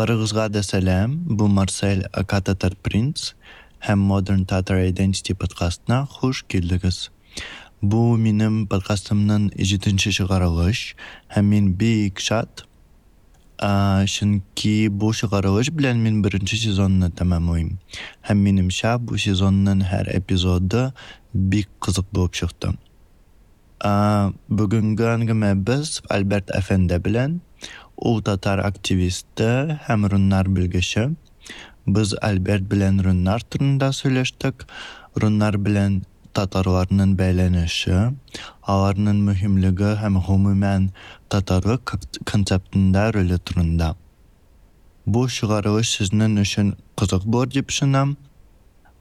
Барыгызга да сәлам. Бу Марсель Акататар Принц һәм Modern Tatar Identity подкастына хуш килдегез. Бу минем подкастымның җиденче чыгарылыш һәм мин бик шат. Чөнки бу чыгарылыш белән мин беренче сезонны тәмамлыйм. Һәм минемчә бу сезонның һәр эпизоды бик кызык булып чыкты. Бүгенге әңгәмәбез Альберт Әфәнде белән ул татар активисты һәм руннар белгече. Без Альберт белән руннар турында сөйләштек. Руннар белән татарларның бәйләнеше, аларның мөһимлеге һәм гомумән татарлык концептында роле турында. Бу чыгарылыш сезнең өчен кызык булыр дип ышанам.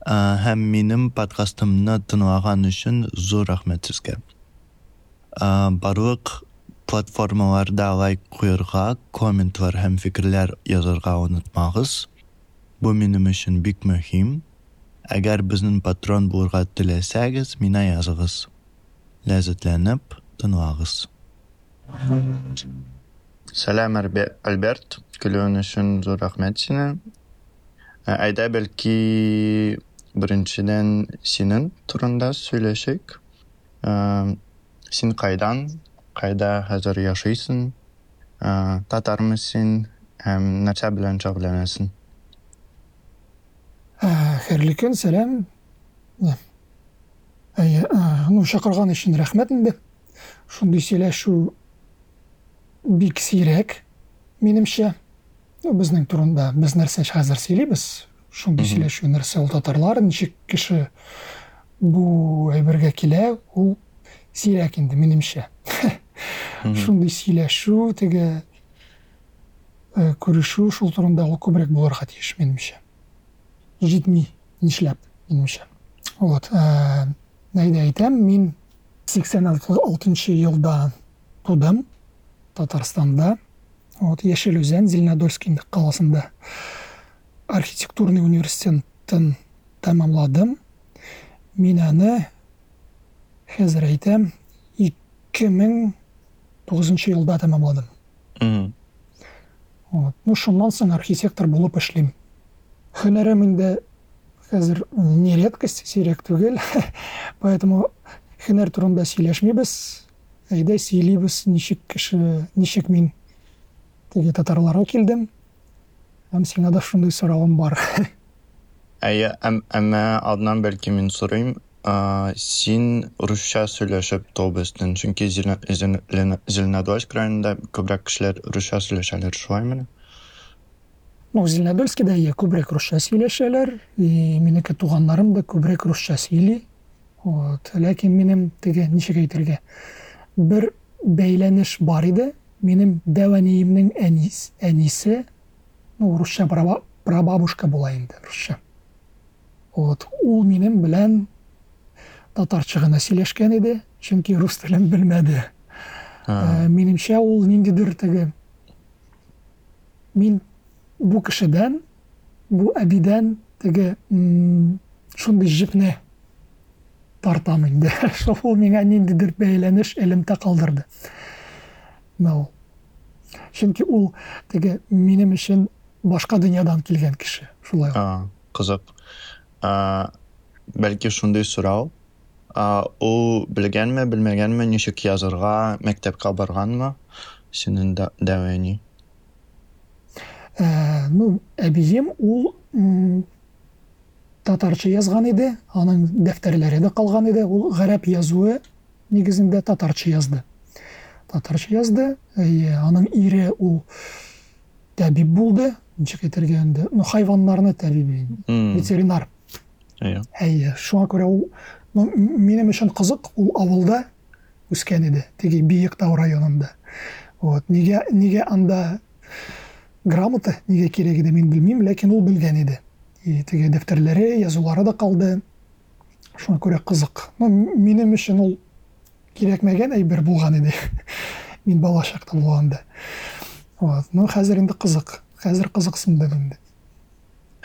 А, Һәм минем подкастымны тыңлаган өчен зур рәхмәт сезгә. А, Барлык платформаларда лайк куярга, комментлар һәм фикерләр язарга онытмагыз. Бу минем өчен бик мөһим. Әгәр безнең патрон булырга теләсәгез, миңа языгыз. Ләззәтләнеп тыңлагыз. Арбе- Альберт. Көлүең өчен зур рәхмәт сиңа. Ә, Әйдә бәлки беренчедән синең турында сөйләшик. Ә, Син кайдан, кайда хәзер яшыйсың? Ә, Татармы син һәм нәрсә белән шөгыльләнәсең? Хәерле көн, сәлам. Ну, чакырган өчен рәхмәт инде. Шундый сөйләшү бик сирәк, минемчә. Ну, Безнең турында без нәрсә хәзер сөйлибез. Шундый сөйләшү нәрсә ул татарлар, ничек кеше бу әйбергә килә, ул сирәк инде минемчә. Мгм. Шундый сөйләшү, теге э, күрешү шул турында ул күбрәк булырга тиеш минемчә. Җитми, нишләп, минемчә. Вот, ә, әйдә әйтәм, мин 86 елда тудым Татарстанда. Вот, Яшел Үзән, Зеленодольский каласында архитектурный университетін тәмамладым. Мин аны хәзер әйтәм 2009 елда тәмамладым. Мгм. Вот. Ну, шуннан соң архитектор булып эшлим. Һөнәрем инде хәзер не редкость, сирәк түгел. Поэтому һөнәр турында сөйләшмибез. Әйдә сөйлибез, ничек кеше, ничек мин теге татарларга килдем. Һәм сиңа да шундый соравым бар. Әйе, әм, әмма алдынан бәлки мин сорыйм, син русча чөнки Зелено- Зелено- Зеленодольск районында күбрәк кешеләр русча сөйләшәләр, шулаймы? Ну, Зеленодольскида я күбрәк русча сөйләшәләр, и минеке туганнарым да күбрәк русча сөйли. Вот. Ләкин минем теге ничек әйтергә, бер бәйләнеш бар иде. Минем дәвәниемнең әнис, әнисе, ну, русча праба- прабабушка була инде, русча. Вот. Ул минем белән татарча гына сөйләшкән иде, чөнки рус телен белмәде. Ә, минемчә ул ниндидер теге мин бу кешедән бу әбидән теге м, шундый җепне тартам инде ул миңа ниндидер бәйләнеш элемтә калдырды ну чөнки ул теге минем өчен башка дөньядан килгән кеше шулай кызык. А, бәлки шундый сорау. Белгәнме, белмәгәнме, ничек язырга, мәктәпкә барганмы? Синең дә- дәвани. Ә, ну әбием ул м, татарча язган иде аның дәфтәрләре дә калган иде. Ул гарәп язуы нигезендә татарча язды. Татарча язды әйе аның ире ул табиб булды. Ничек әйтергә инде? Ну хайваннарны М, ветеринар. Әйе. әйе шуңа күрә ул ну, м- минем өчен кызык ул авылда үскән иде теге биектау районында. Вот нигә нигә анда грамота нигә кирәк иде мин белмим ләкин ул белгән иде и теге дәфтәрләре язулары да калды шуңа күрә кызык ну, м- минем өчен ул кирәкмәгән әйбер булган иде мин бала чакта булганда вот ну хәзер инде кызык хәзер кызыксындым инде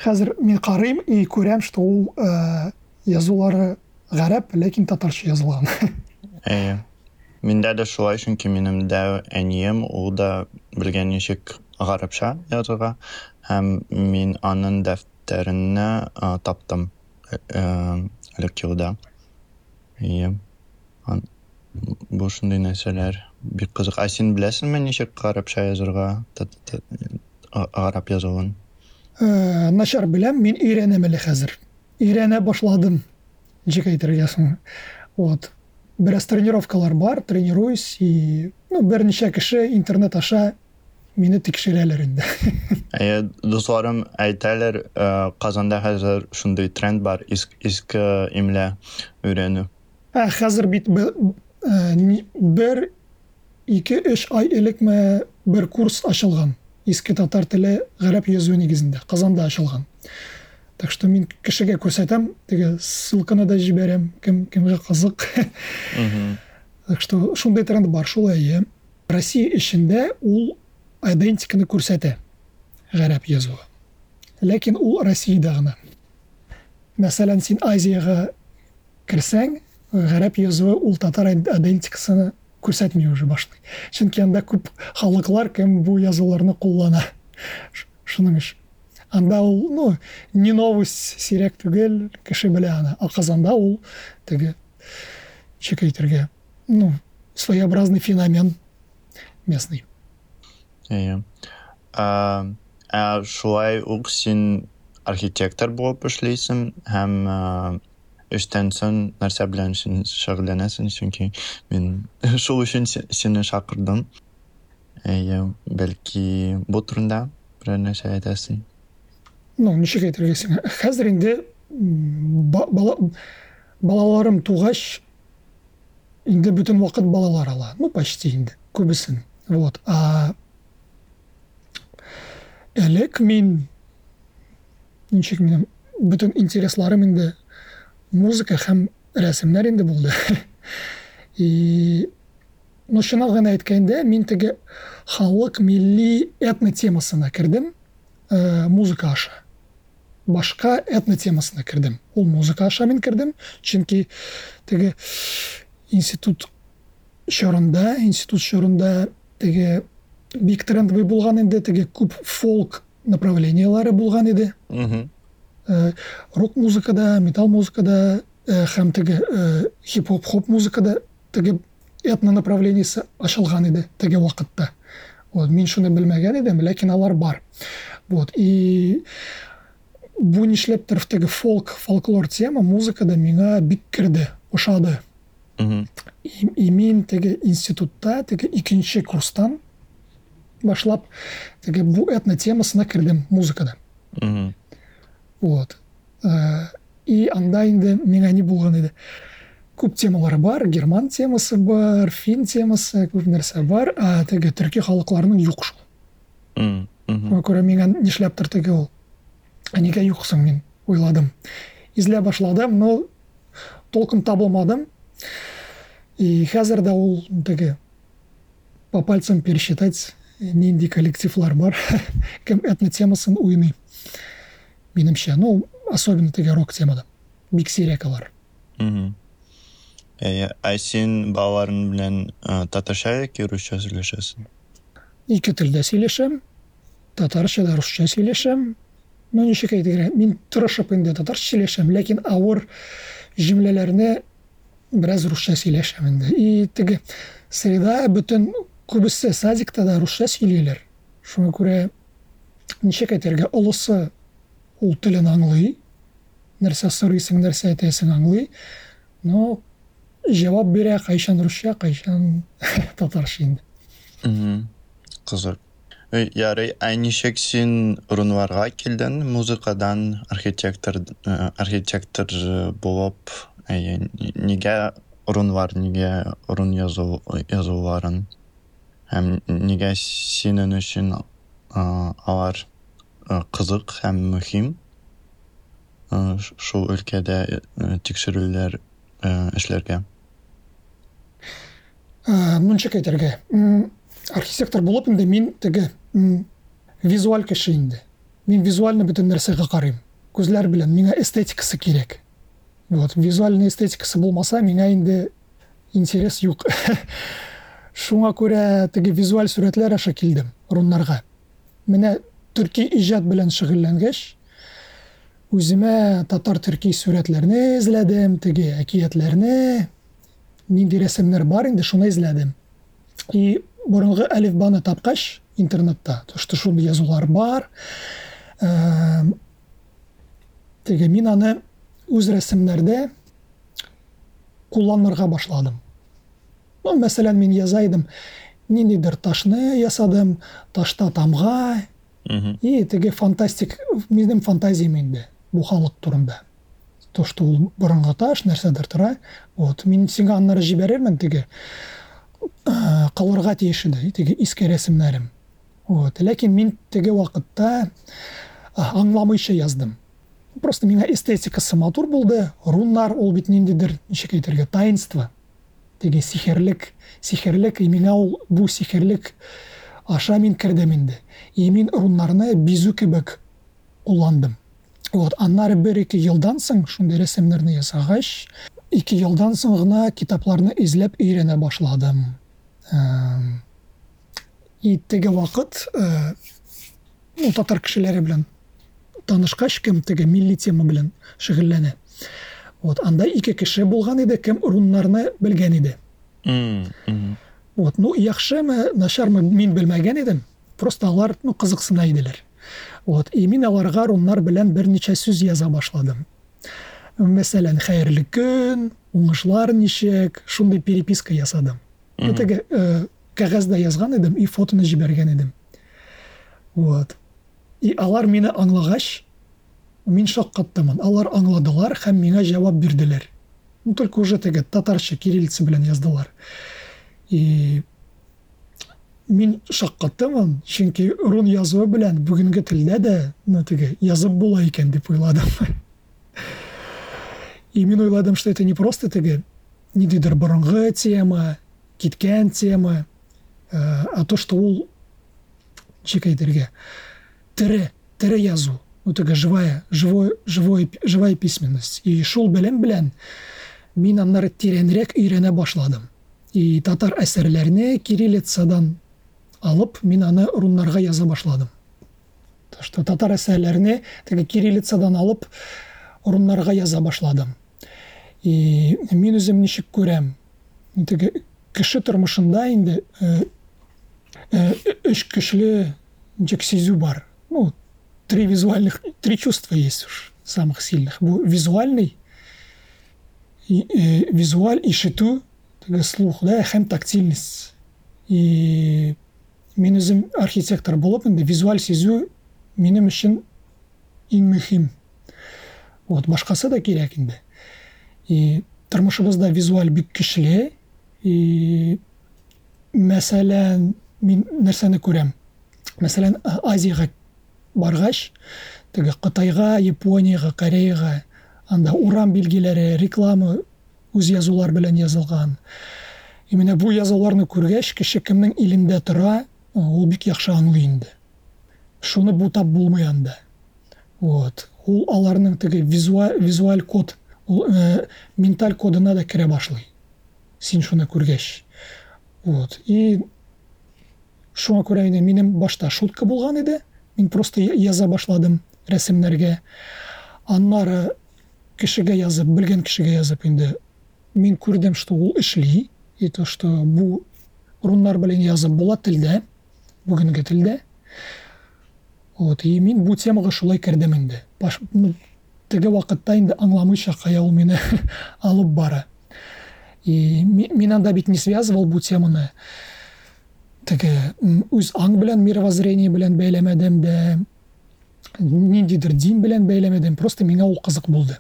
хәзер мин карыйм и күрәм что ул ә, язулары гарәп ләкин татарча язылган Әйе. Миндә дә шулай, чөнки минем дә әнием, ул да белгән ничек гарапша язуга һәм мин аның дәфтәренә таптым элек елда. Ан- бу шундый нәрсәләр бик кызык а син беләсеңме ничек гарапша язырга гарап язуын Ә, начар беләм мин өйрәнәм әле хәзер өйрәнә башладым соң вот. Бераз тренировкалар бар тренируюсь и ну берничә кеше интернет аша мине тикшерәләр инде Әйе, дусларым әйтәләр, э, Казанда хәзер шундый тренд бар, иск- иске имлә өйрәнү. Ә, хәзер бит ә, бер ике өч ай элекме бер курс ачылган. Иске татар теле гарәп язу нигезендә казанда ачылган. Так что мин кешегә күрсәтәм теге ссылканы да кем кемгә кызык. Мгм. так что шундый тренд бар шулай иә россия эчендә ул идентиканы күрсәтә гарәп язуы. Ләкин ул россиядә гына. Мәсәлән син азияга керсәң гарәп язуы ул татар идентикасыны күрсәтми уже башлый. Чөнки анда күп халыклар кем бу язуларны куллана. Ш- шуның өчен анда ул ну не новость сирәк түгел аны ә казанда ул теге ничек әйтергә ну своеобразный феномен местный Әйе. Ә, шулай ук син архитектор булып эшлисең һәм эштән соң нәрсә белән шөгыльләнәсең чөнки мин шул өчен се- сине шакырдым. Әйе, бәлки бу турында нәрсә әйтәсең. Ну ба- бала, балаларым тугач инде бөтен вакыт балалар ала. Ну почти инде күбесен вот а элек минем бөтен интересларым инде музыка һәм рәсемнәр инде булды. И ну чынын гына әйткәндә мин теге халык милли этно темасына кердем ә, музыка аша. Башка этно темасына ул музыка аша мин кердем чөнки теге институт чорында институт чорында теге бик трендовый булган инде теге күп фолк направлениялары булган иде. Э, рок музыкада металл музыкада э, һәм теге э, хип-хоп хоп музыкада теге этно направлениесе ачылган иде теге вакытта вот мин шуны белмәгән идем ләкин алар бар. Вот и бу нишләптер теге фолк фолклор тема музыкада миңа бик керде ошады и, мин теге институтта теге икенче курстан башлап теге бу этно темасына кердем музыкада. Вот. Э, И анда инде миңа ни булган иде. Күп темалар бар, герман темасы бар, фин темасы, күп нәрсә бар, а теге шул. Мгм. Мгм. Шуңа күрә миңа нишләптер теге ул. Юк соң мин уйладым. Излә башладым, но толком табылмадым. И хәзер дә ул теге по пальцам пересчитать нинди коллективлар бар, кем этно темасын уйный. Минемчә, ну, особенно теге рок темада. Бик сирәк алар. Мгм. Әйе, ә син балаларың белән ә, татарча яки русча сөйләшәсең? Ике телдә сөйләшәм, татарча да русча сөйләшәм. Ну, ничек әйтергә, мин тырышып инде татарча сөйләшәм, ләкин авыр җөмләләрне бераз русча сөйләшәм инде. И теге среда бөтен күбесе садикта да русча сөйлиләр. Шуңа күрә ничек әйтергә, олысы ул телен аңлый, нәрсә сорыйсың, нәрсә әйтәсең аңлый, но җавап бирә кайчан русча, кайчан татарча инде. Мгм. Кызык. Ярый, ә ничек син урынларга килдең музыкадан архитектор ә, архитектор э, булып? Әйе, ни- нигә урынлар, нигә урын язу язуларын? Һәм нигә синең өчен алар кызык һәм мөһим? Шул өлкәдә тикшерүләр эшләргә. Ничек әйтергә архитектор булып инде мин теге визуаль кеше инде мин визуально бөтен нәрсәгә карыйм күзләр белән миңа эстетикасы кирәк вот визуальный эстетикасы булмаса миңа инде интерес юк шуңа күрә теге визуаль сурәтләр аша килдем урыннарга менә төрки иҗат белән шөгыльләнгәч үземә татар төрки сурәтләрне эзләдем теге әкиятләрне нинди рәсемнәр бар инде шуны эзләдем и борынгы әлифбаны тапкач что шундый язулар бар Ә, теге мин аны үз рәсемнәрдә кулланырга башладым. Ну, мәсәлән мин яза идем ниндидер ташны ясадым ташта тамга. Мгм. и теге фантастик минем фантазиям инде бу халык турында. То что ул борынгы таш нәрсәдер тора вот мин сиңа аннары җибәрермен теге ә, калырга тиеш иде теге иске рәсемнәрем. Вот. Ләкин мин теге вакытта а, аңламыйча яздым. Просто миңа эстетикасы матур булды. Руннар ул бит ниндидер ничек әйтергә таинство. Теге сихерлек сихерлек и миңа ул аша мин кердем инде. И мин руннарны бизү кебек кулландым вот аннары бер ике елдан соң шундый рәсемнәрне ясагач ике елдан соң гына китапларны эзләп өйрәнә башладым. Эм, и теге вакыт э, татар кешеләре белән танышкач кем теге милли тема белән шөгыльләнә вот анда ике кеше булган иде кем руннарны белгән иде. Вот, ну, яхшымы, начармы мин белмәгән идем. Просто алар, ну, кызыксына. Вот, и мин аларга руннар белән берничә сүз яза башладым. Мәсәлән, хәерле көн, уңышлар ничек, шундый переписка ясадым. Мгм. Кәгазьдә язган идем и фотоны җибәргән идем. Вот. И алар мине аңлагач, мин шаккаттымын. Алар аңладылар һәм миңа җавап бирделәр. Ну, только уже теге татарча кириллица белән яздылар. И мин шаккаттымын, чөнки рун язуы белән бүгенге телдә дә, ну, теге язып була икән дип уйладым. И мин уйладым, что это не просто теге ниндидер борынгы тема, киткән тема, а то, что ул ничек әйтергә, тере, тере язу, ну, теге живая, живой, живой, живая письменность. И шул белем белән мин аннары тирәнрәк өйрәнә башладым. И татар әсәрләрне кириллицадан алып, мин аны руннарга яза башладым. То, что татар әсәрләрне теге кириллицадан алып, руннарга яза башладым. И мин үзем ничек күрәм, теге кеше тормышында инде э, э, ничек сизү бар. Ну, три визуальных, три чувства есть уж самых сильных. Визуальный, и, э, визуаль теге слух, да, һәм тактильность. И мин үзем архитектор булып инде визуаль сизү минем өчен иң мөһим. Вот, башкасы да кирәк инде. И тормышыбызда визуаль бик көчле. И мәсәлән, мин нәрсәне күрәм? Мәсәлән, А- Азиягә баргач, теге Кытайга, Японияга, Кореяга анда урам билгеләре, реклама үз язулар белән язылган. И менә бу язуларны күргәч, кеше кемнең илендә тора, ул бик яхшы аңлый инде. Шуны бутап булмый анда. Вот. Ул аларның теге визуаль, код, ул э, менталь кодына да керә башлый. Син шуны. Вот. И шуңа күрә инде минем башта шутка булган иде. Мин просто яза башладым рәсемнәргә. Аннары кешегә язып, белгән кешегә язып инде мин күрдем, что ул эшли, и то, что бу руннар белән язып була телдә, бүгенге телдә. Вот, и мин бу темага шулай кердем инде. Баш, ну, теге вакытта ул мине алып бара. И мин анда бит не связывал бу теманы теге үз аң белән мировоззрение белән бәйләмәдем дә ниндидер дин белән бәйләмәдем просто миңа ул кызык булды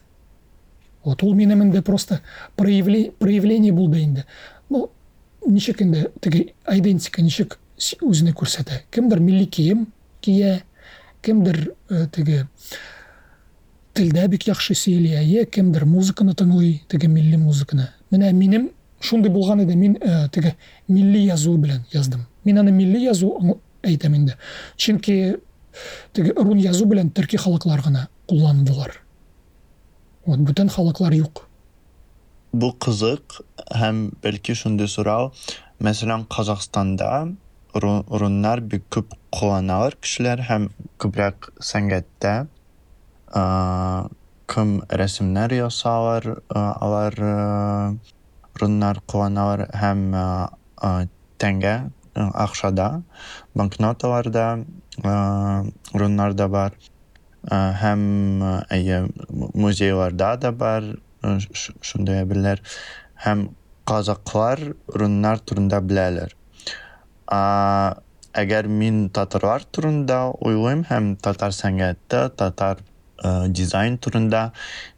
вот ул минем инде просто проявление, булды инде. Ну ничек инде теге идентика ничек үзенә күрсәтә кемдер милли кием кия кемдер э, теге телдә бик яхшы сөйли әйе кемдер музыканы тыңлый теге милли музыканы. Менә минем шундый булган иде мин э, теге милли язу белән яздым. мин аны милли язу аңл- әйтәм инде чөнки теге рун язу белән төрки халыклар гына кулландылар вот бүтән халыклар юк Бу кызык һәм бәлки шундый сорау. Мәсәлән, Казакстанда ру- руннар бик күп кулланалар кешеләр һәм күбрәк сәнгатьтә а, кем рәсемнәр ясалар а, алар а, руннар кулланалар һәм а, а, тәңгә а, акчада банкноталарда а, руннар да бар А, һәм а, әйе музейларда да бар а, ш- шундай әйберләр һәм казаклар руннар турында беләләр а, әгәр мин татарлар турында уйлыйм һәм татар сәнгате татар а, дизайн турында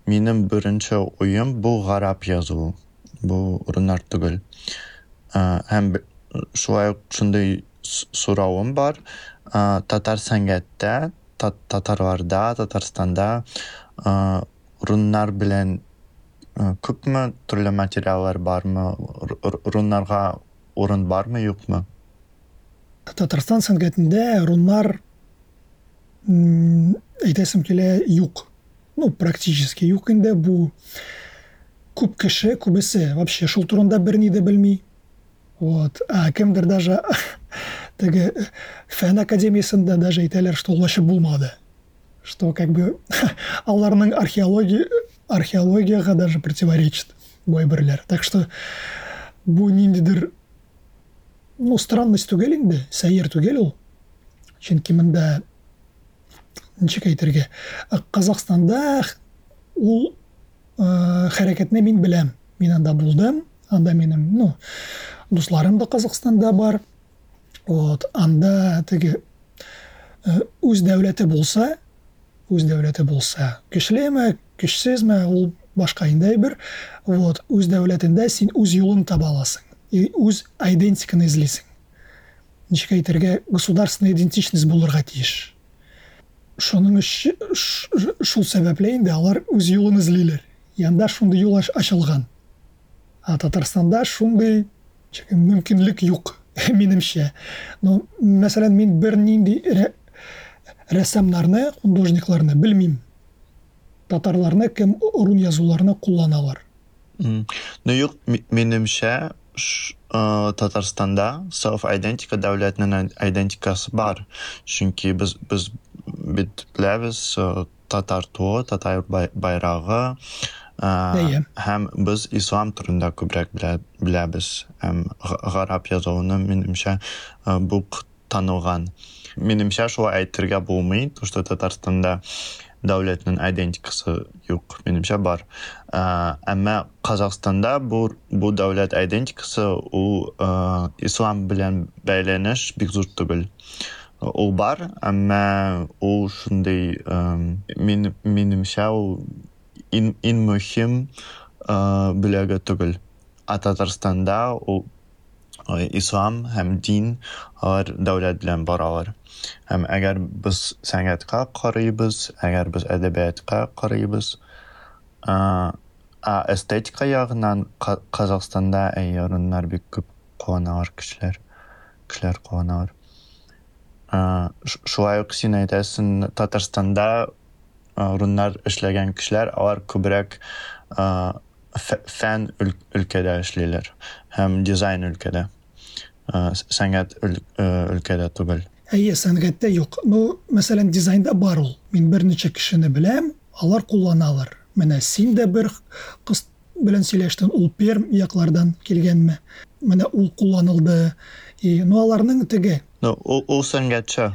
минем беренче уем бу гарап язу бу руннар түгел А, һәм б- шулай ук шундый с- соравым бар А, татар сәнгатьтә та- татарларда татарстанда руннар белән а, күпме төрле материаллар бармы Р- р- руннарга урын бармы юкмы Татарстан сәнгатендә руннар м, әйтәсем килә юк. Ну, практически юк инде бу күп кеше, күбесе вообще шул турында берни дә. Вот. А кемдер даже теге фән академиясында даже әйтәләр, что вообще булмады. Что как бы аларның археология археологияга даже противоречит бу әйберләр. Так что бу ниндидер ну, странность түгел инде, сәйер түгел ул. Чөнки монда ничек әйтергә, Казакстанда ул э, хәрәкәтне мин беләм. Мин анда булдым, анда минем, ну, дусларым да Казакстанда бар. Вот, анда теге э, үз дәүләте булса, үз дәүләте булса, көчлеме, көчсезме, ул башка инде әйбер. Вот, үз дәүләтендә син үз юлын таба аласың. И үз идентиканы эзлисең. Ничек әйтергә, государственная идентичность булырга тиеш. Шуның өч- ш- шул сәбәпле инде алар үз юлын эзлиләр. Янда шундый юл аш- ачылган. А Татарстанда шундый ничек, мөмкинлек юк, минемчә. Ну, мәсәлән, мин бер нинди рә- рәссамнарны, художникларны белмим. Татарларны кем рун язуларны кулланалар. М. Ну юк, а, Татарстанда self identity дәүләтнең идентикасы бар. Чөнки без без бит беләбез а, татар туы, татар бай- Әйе. һәм без ислам турында белә- беләбез. Һәм минемчә а, бу к- танылган. Минемчә шулай әйтергә булмый, то что Татарстанда дәүләтнең идентикасы юк, минемчә бар. Әмма Казакстанда бу бу дәүләт идентикасы ә, ислам белән бәйләнеш бик зур түгел. Ул бар, әмма ул шундый ә, мин минемчә ул ин ин мөһим ә, бүлеге түгел. А Татарстанда ул ә, ислам һәм дин алар дәүләт белән баралар. Һәм әгәр без сәнгатькә карыйбыз, әгәр без әдәбиятка карыйбыз, а, а эстетика ягыннан Ка- Казакстанда әйярыннар бик күп кулланалар кешеләр. Кешеләр кулланалар. А, ш- Шулай ук син әйтәсең, Татарстанда а, руннар эшләгән кешеләр, алар күбрәк а, фә- фән өлкәдә эшлиләр һәм дизайн өлкәдә. А, с- Сәнгать өл- э, өлкәдә түгел. Әйе, сәнгатьтә юк. Ну, мәсәлән, дизайнда бар ул. Мин бер ничә кешене беләм, алар кулланалар. Менә син дә бер кыз белән сөйләштең, ул Перм яклардан килгәнме? Менә ул кулланылды. И, ну, аларның теге, Ну, ул, ул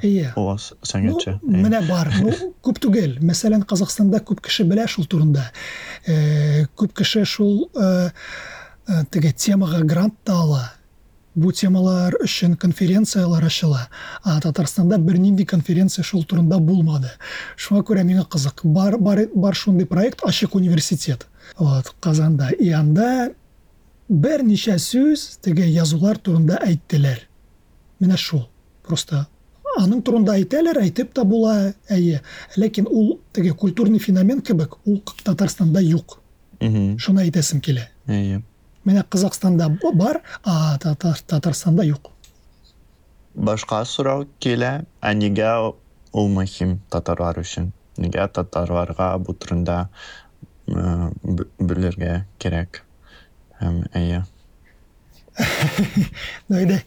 әйе, Ул с- Ну, сәнгатьче. менә бар. Ну, күп түгел. Мәсәлән, Казакстанда күп кеше белә шул турында. Э, күп кеше шул э, э, теге темага грант та ала. Бу темалар өчен конференциялар ачыла. А Татарстанда бер нинди конференция шул турында булмады. Шуңа күрә миңа кызык. Бар бар бар шундый проект Ачык университет. Вот, Казанда. И анда бер ничә сүз теге язулар турында әйттеләр. Менә шул. Просто аның турында әйтәләр, әйтеп тә була, әйе. Ләкин ул теге культурный феномен кебек, ул Татарстанда юк. Шуны әйтәсем килә. Әйе. Менә Казакстанда б- бар, а Татар Татарстанда юк. Башка сорау килә, ә нигә ул мөһим татарлар өчен? Нигә татарларга бу турында э, белергә кирәк? Һәм әйе. Ну, әйдә,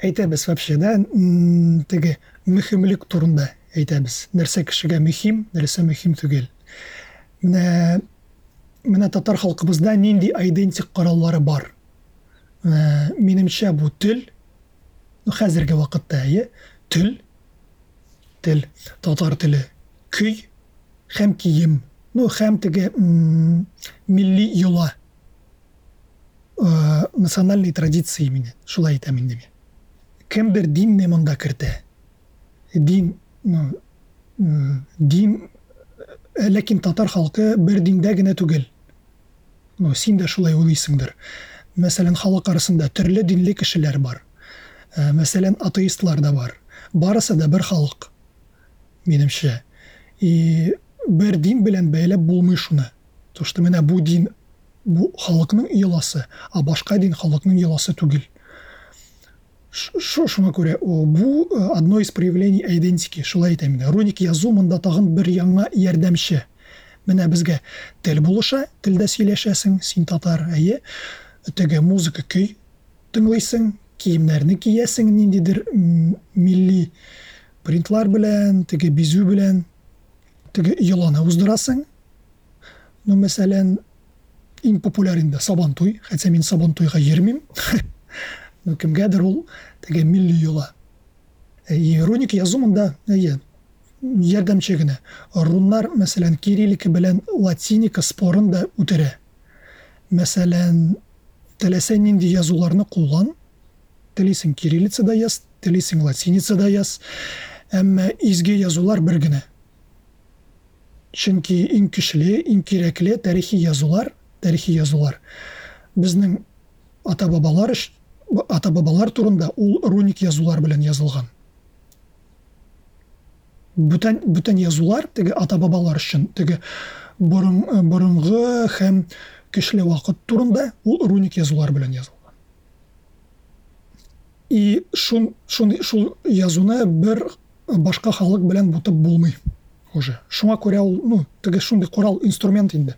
әйтәбез вообще да м, теге мөһимлек турында әйтәбез нәрсә кешегә мөһим нәрсә мөһим түгел менә менә татар халкыбызда нинди айдентик кораллары бар Ә, минемчә бу тел ну, хәзерге вакытта әйе тел тел татар теле көй һәм кием ну һәм теге м, милли йола Ә, национальный традиции менен шулай әйтәм инде мин кемдер динне монда кертә дин м, дин ә, ләкин татар халкы бер диндә генә түгел. Ну син дә шулай уйлыйсыңдыр мәсәлән халык арасында төрле динле кешеләр бар. Ә, мәсәлән атеистлар да бар. Барысы да бер халык минемчә. И бер дин белән бәйләп булмый шуны. То что менә бу дин бу халыкның йоласы а башка дин халыкның йоласы түгел шуңа бу э, одно из проявлений идентики шулай әйтәм руник язу монда тагын бер яңа ярдәмче менә безгә тел булыша телдә сөйләшәсең син татар әйе теге музыка көй тыңлыйсың киемнәрне киясең ниндидер милли принтлар белән теге бизү белән теге йоланы уздырасың ну мәсәлән иң популяр инде сабантуй хәтта мин сабантуйга йөрмим ну кемгәдер ул теге милли йола. И руник язу монда әйе ярдәмче генә руннар мәсәлән кириллика белән латиника спорын да үтерә. Мәсәлән теләсә нинди язуларны куллан? Телисең кириллицада яз телисең латиницада яз. Әмма изге язулар бер генә. Чөнки иң көчле иң кирәкле тарихи язулар тарихи язулар. Безнең ата бабалар ата бабалар турында ул руник язулар белән язылган бүтән бүтән язулар теге ата бабалар өчен теге борын, борынгы һәм көчле вакыт турында ул руник язулар белән язылган и шун, шун, шул язуны бер башка халык белән бутып булмый уже. Шуңа күрә ул ну теге шундый корал инструмент инде.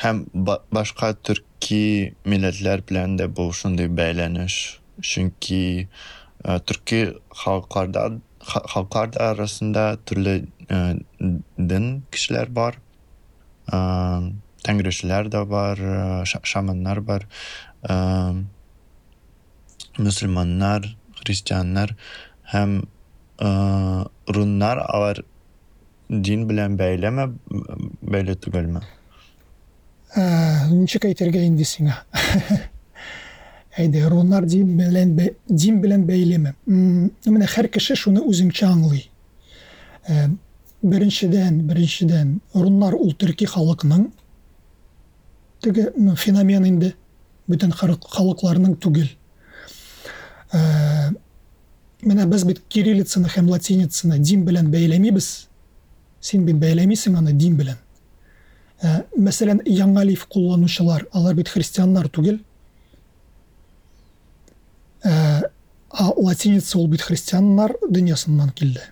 Һәм ба башка төрки милләтләр белән дә бу шундый бәйләнеш. Чөнки ә, төрки халыкларда ха- халыклар арасында төрле ә, дин кешеләр бар. Ә, Тәңрешеләр дә бар, ә, ша- шаманнар бар. Ә, мөселманнар, христианнар һәм ә, руннар алар дин белән бәйләме, бәйле түгелме? Ә, ничек әйтергә инде сиңа әйдә руннар дин белән бә- дин белән бәйлеме М, менә һәр кеше шуны үзенчә аңлый Ә, беренчедән беренчедән руннар ул төрки халыкның теге феномен инде. Халык- халыкларның түгел Ә, менә без бит кириллицаны һәм латиницаны дин белән бәйләмибез син бит бәйләмисең аны дин белән Ә, мәсәлән яңа лиф кулланучылар алар бит христианнар түгел. Ә, а латиница ул бит христианнар дөньясыннан килде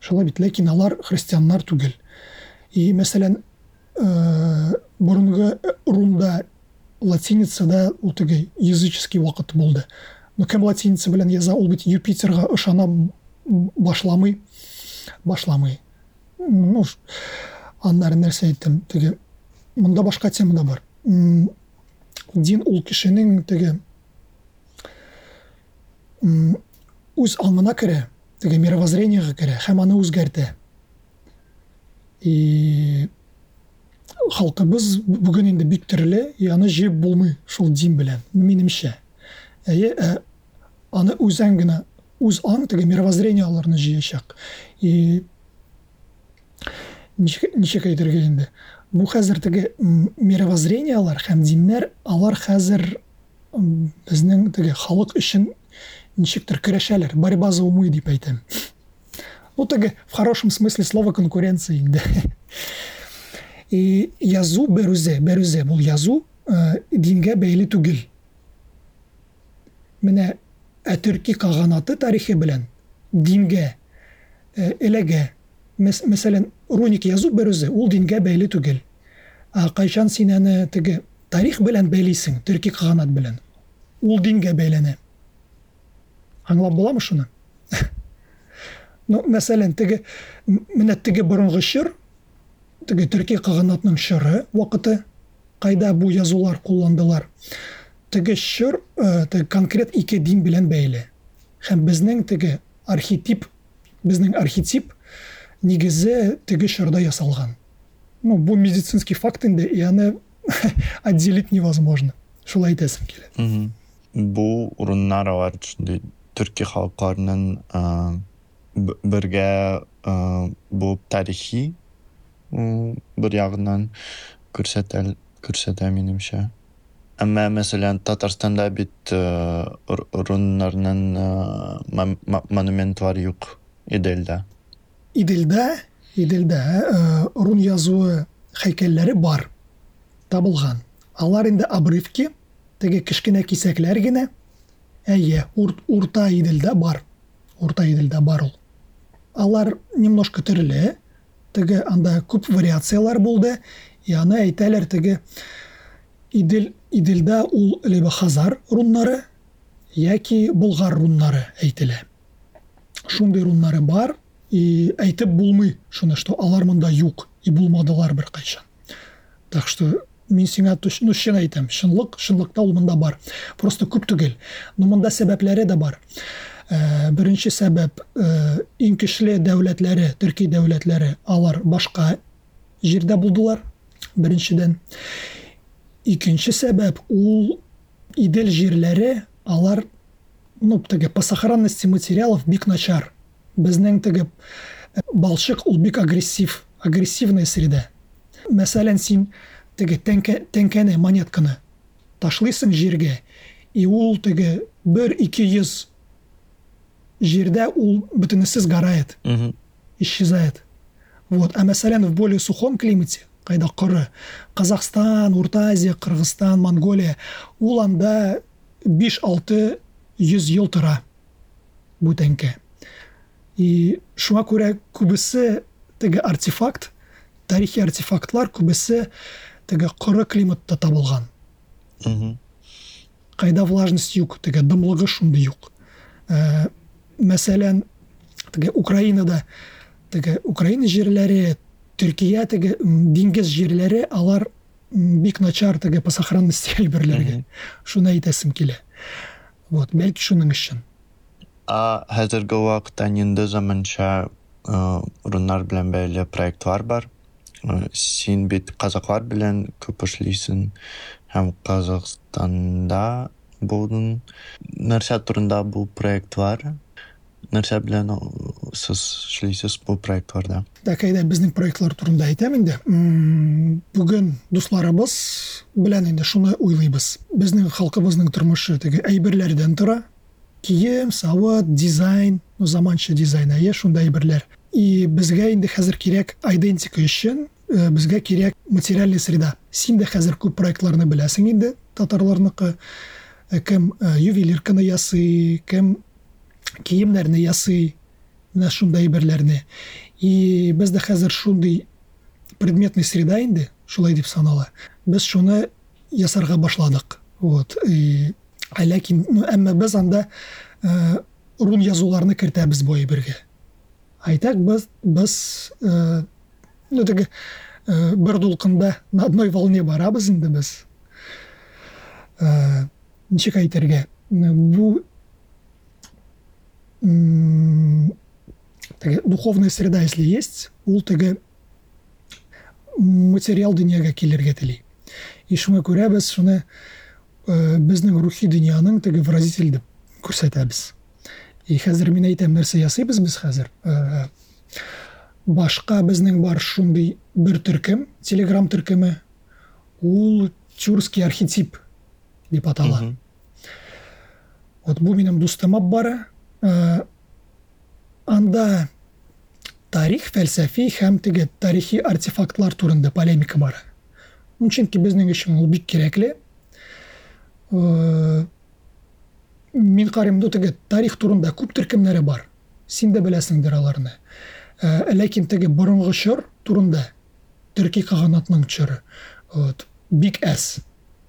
шулай бит ләкин алар христианнар түгел. И мәсәлән ә, борынгы рунда латиницада ул теге языческий вакыт булды но кем латиница белән яза ул бит юпитерга ышана башламый. Башламый. Ну ш- аннары нәрсә әйттем теге монда башка тема да бар. Дин ул теге м, үз аңына керә теге мировоззрениега керә һәм аны үзгәртә. И халкыбыз бүген инде бик төрле и аны җыеп булмый шул дин белән минемчә. Әйе ә, аны үзең генә үз аң теге мировоззрениеларны җыячак. И ничек ничек әйтергә инде бу хәзер теге м, мировоззрениелар һәм алар хәзер м, безнең теге халык өчен ничектер көрәшәләр борьба за умы дип әйтәм ну теге в хорошем смысле слова конкуренция инде и язу берүзе берүзе бул язу ә, дингә бәйле түгел менә ә төрки каганаты тарихы белән дингә эләгә Мәс- мәсәлән руник язу берүзе ул дингә бәйле түгел. Ә кайчан син аны теге тарих белән бәйлисең төрки каганат белән. Ул дингә бәйләнә. Аңлап буламы шуны? Ну мәсәлән теге менә теге борынгы чор теге төрки каганатның чоры вакыты кайда бу язулар кулландылар. Теге чор э, теге конкрет ике дин белән бәйле. Һәм безнең теге архетип безнең архетип нигезе теге чорда ясалган ну бу медицинский факт инде и аны отделить невозможно шулай әйтәсем килә Мгм. Бу урыннар алар шундый төрки халыкларының а, б- бергә а, булып тарихи м, бер ягыннан күрсәтә күрсәтә минемчә. Әмма мәсәлән Татарстанда бит а, р- урыннарның а, мон- мо- монументлары юк Иделдә. Иделдә, Иделдә э, рун язуы һәйкәлләре бар, табылган. Алар инде обрывки, теге кечкенә кисәкләр генә. Әйе, ур, урта Иделдә бар. Урта Иделдә бар ул. Алар немножко төрле. Теге анда күп вариациялар булды. И аны әйтәләр теге Идел Иделдә ул либо Хазар руннары яки Болгар руннары әйтелә. Шундый руннары бар, и әйтеп булмый шуны, что алар монда юк, и булмадылар бер кайчан. Так что мин сиңа ну, чын әйтәм, чынлык, чынлыкта ул монда бар. Просто күп түгел. Но монда сәбәпләре дә бар. Ә, беренче сәбәп ә, иң көчле дәүләтләре, төрки дәүләтләре, алар башка җирдә булдылар. Беренчедән. Икенче сәбәп ул Идел җирләре, алар ну, теге по сохранности материалов бик начар. Безнең теге э, балчык ул бик агрессив, агрессивная среда. Мәсәлән, син теге тәңкә, тәңкәне, монетканы ташлыйсың җиргә, и ул теге 1-200 җирдә ул бөтенесе сгорает, Мгм. исчезает. Вот. А мәсәлән, в более сухом климате, кайда коры, Казахстан, Урта Азия, Кыргызстан, Монголия, ул анда 5-6 йөз ел тора бу тәңкә. И шуңа күрә күбесе теге артефакт, тарихи артефактлар күбесе теге коры климатта табылган. Кайда влажность юк, теге дымлыгы шундый юк. Ә, мәсәлән, теге Украинада теге Украина җирләре, Төркия теге диңгез җирләре, алар бик начар теге по сохранности әйберләргә. Шуны әйтәсем килә. Вот, бәлки шуның өчен. А хәзерге вакытта инде заманча урыннар белән бәйле проектлар бар. Син бит казаклар белән күп эшлисең һәм Казакстанда булдың. Нәрсә турында бу проектлар? Нәрсә белән сез эшлисез бу проектларда? Так, әйдә безнең проектлар турында әйтәм инде. Бүген дусларыбыз белән инде шуны уйлыйбыз. Безнең халкыбызның тормышы теге әйберләрдән тора. Кием, савыт, дизайн, ну, заманча дизайн, әйе, шундай әйберләр. И безгә инде хәзер кирәк идентика өчен, э, безгә кирәк материальный среда. Син дә хәзер күп проектларны беләсең инде, татарларныкы. Э, Кем э, ювелирканы ясый, кем киемнәрне ясый, менә шундай әйберләрне. И бездә хәзер шундый предметный среда инде, шулай дип санала. Без шуны ясарга башладык. Вот. И ә ләкин әмма без анда э, рун бу әйбергә. Әйтәк без без э, ну теге э, бер дулкында на одной волне барабыз инде без. Э, ничек м, теге духовная среда, если есть, ул теге материал дөньяга килергә тели. И күрә без шуны э, безнең рухи дөньяның теге выразитель күрсәтәбез. И хәзер мин әйтәм нәрсә ясыйбыз без хәзер. Э, башка безнең бар шундый бер төркем, телеграм төркеме, ул тюркский архетип дип атала. Мгм. Вот бу минем дустыма бара. Ә, анда тарих, фәлсәфи һәм теге тарихи артефактлар турында полемика бара. Ну, Чөнки безнең өчен ул бик кирәкле. Мин карыйм ду теге тарих турында күп төркемнәре бар. Син дә беләсеңдер аларны. Ә, Ләкин теге борынгы чор турында төрки каганатның чоры. Вот, әс.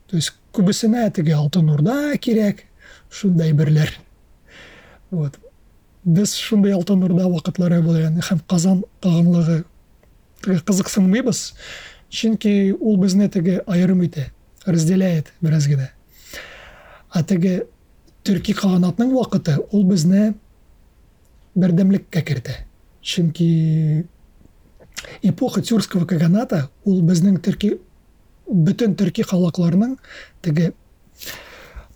То есть күбесенә теге алтын урда кирәк, шундай берләр. вот біз шундай алтын урда вакытлары болган һәм казан калганлыгы теге кызыксынмыйбыз чөнки ул безне теге аерым итә разделяет бераз генә а теге төрки каганатның вакыты ул безне бердәмлеккә кертә чөнки эпоха тюркского каганата ул безнең төрки бөтен төрки халыкларының теге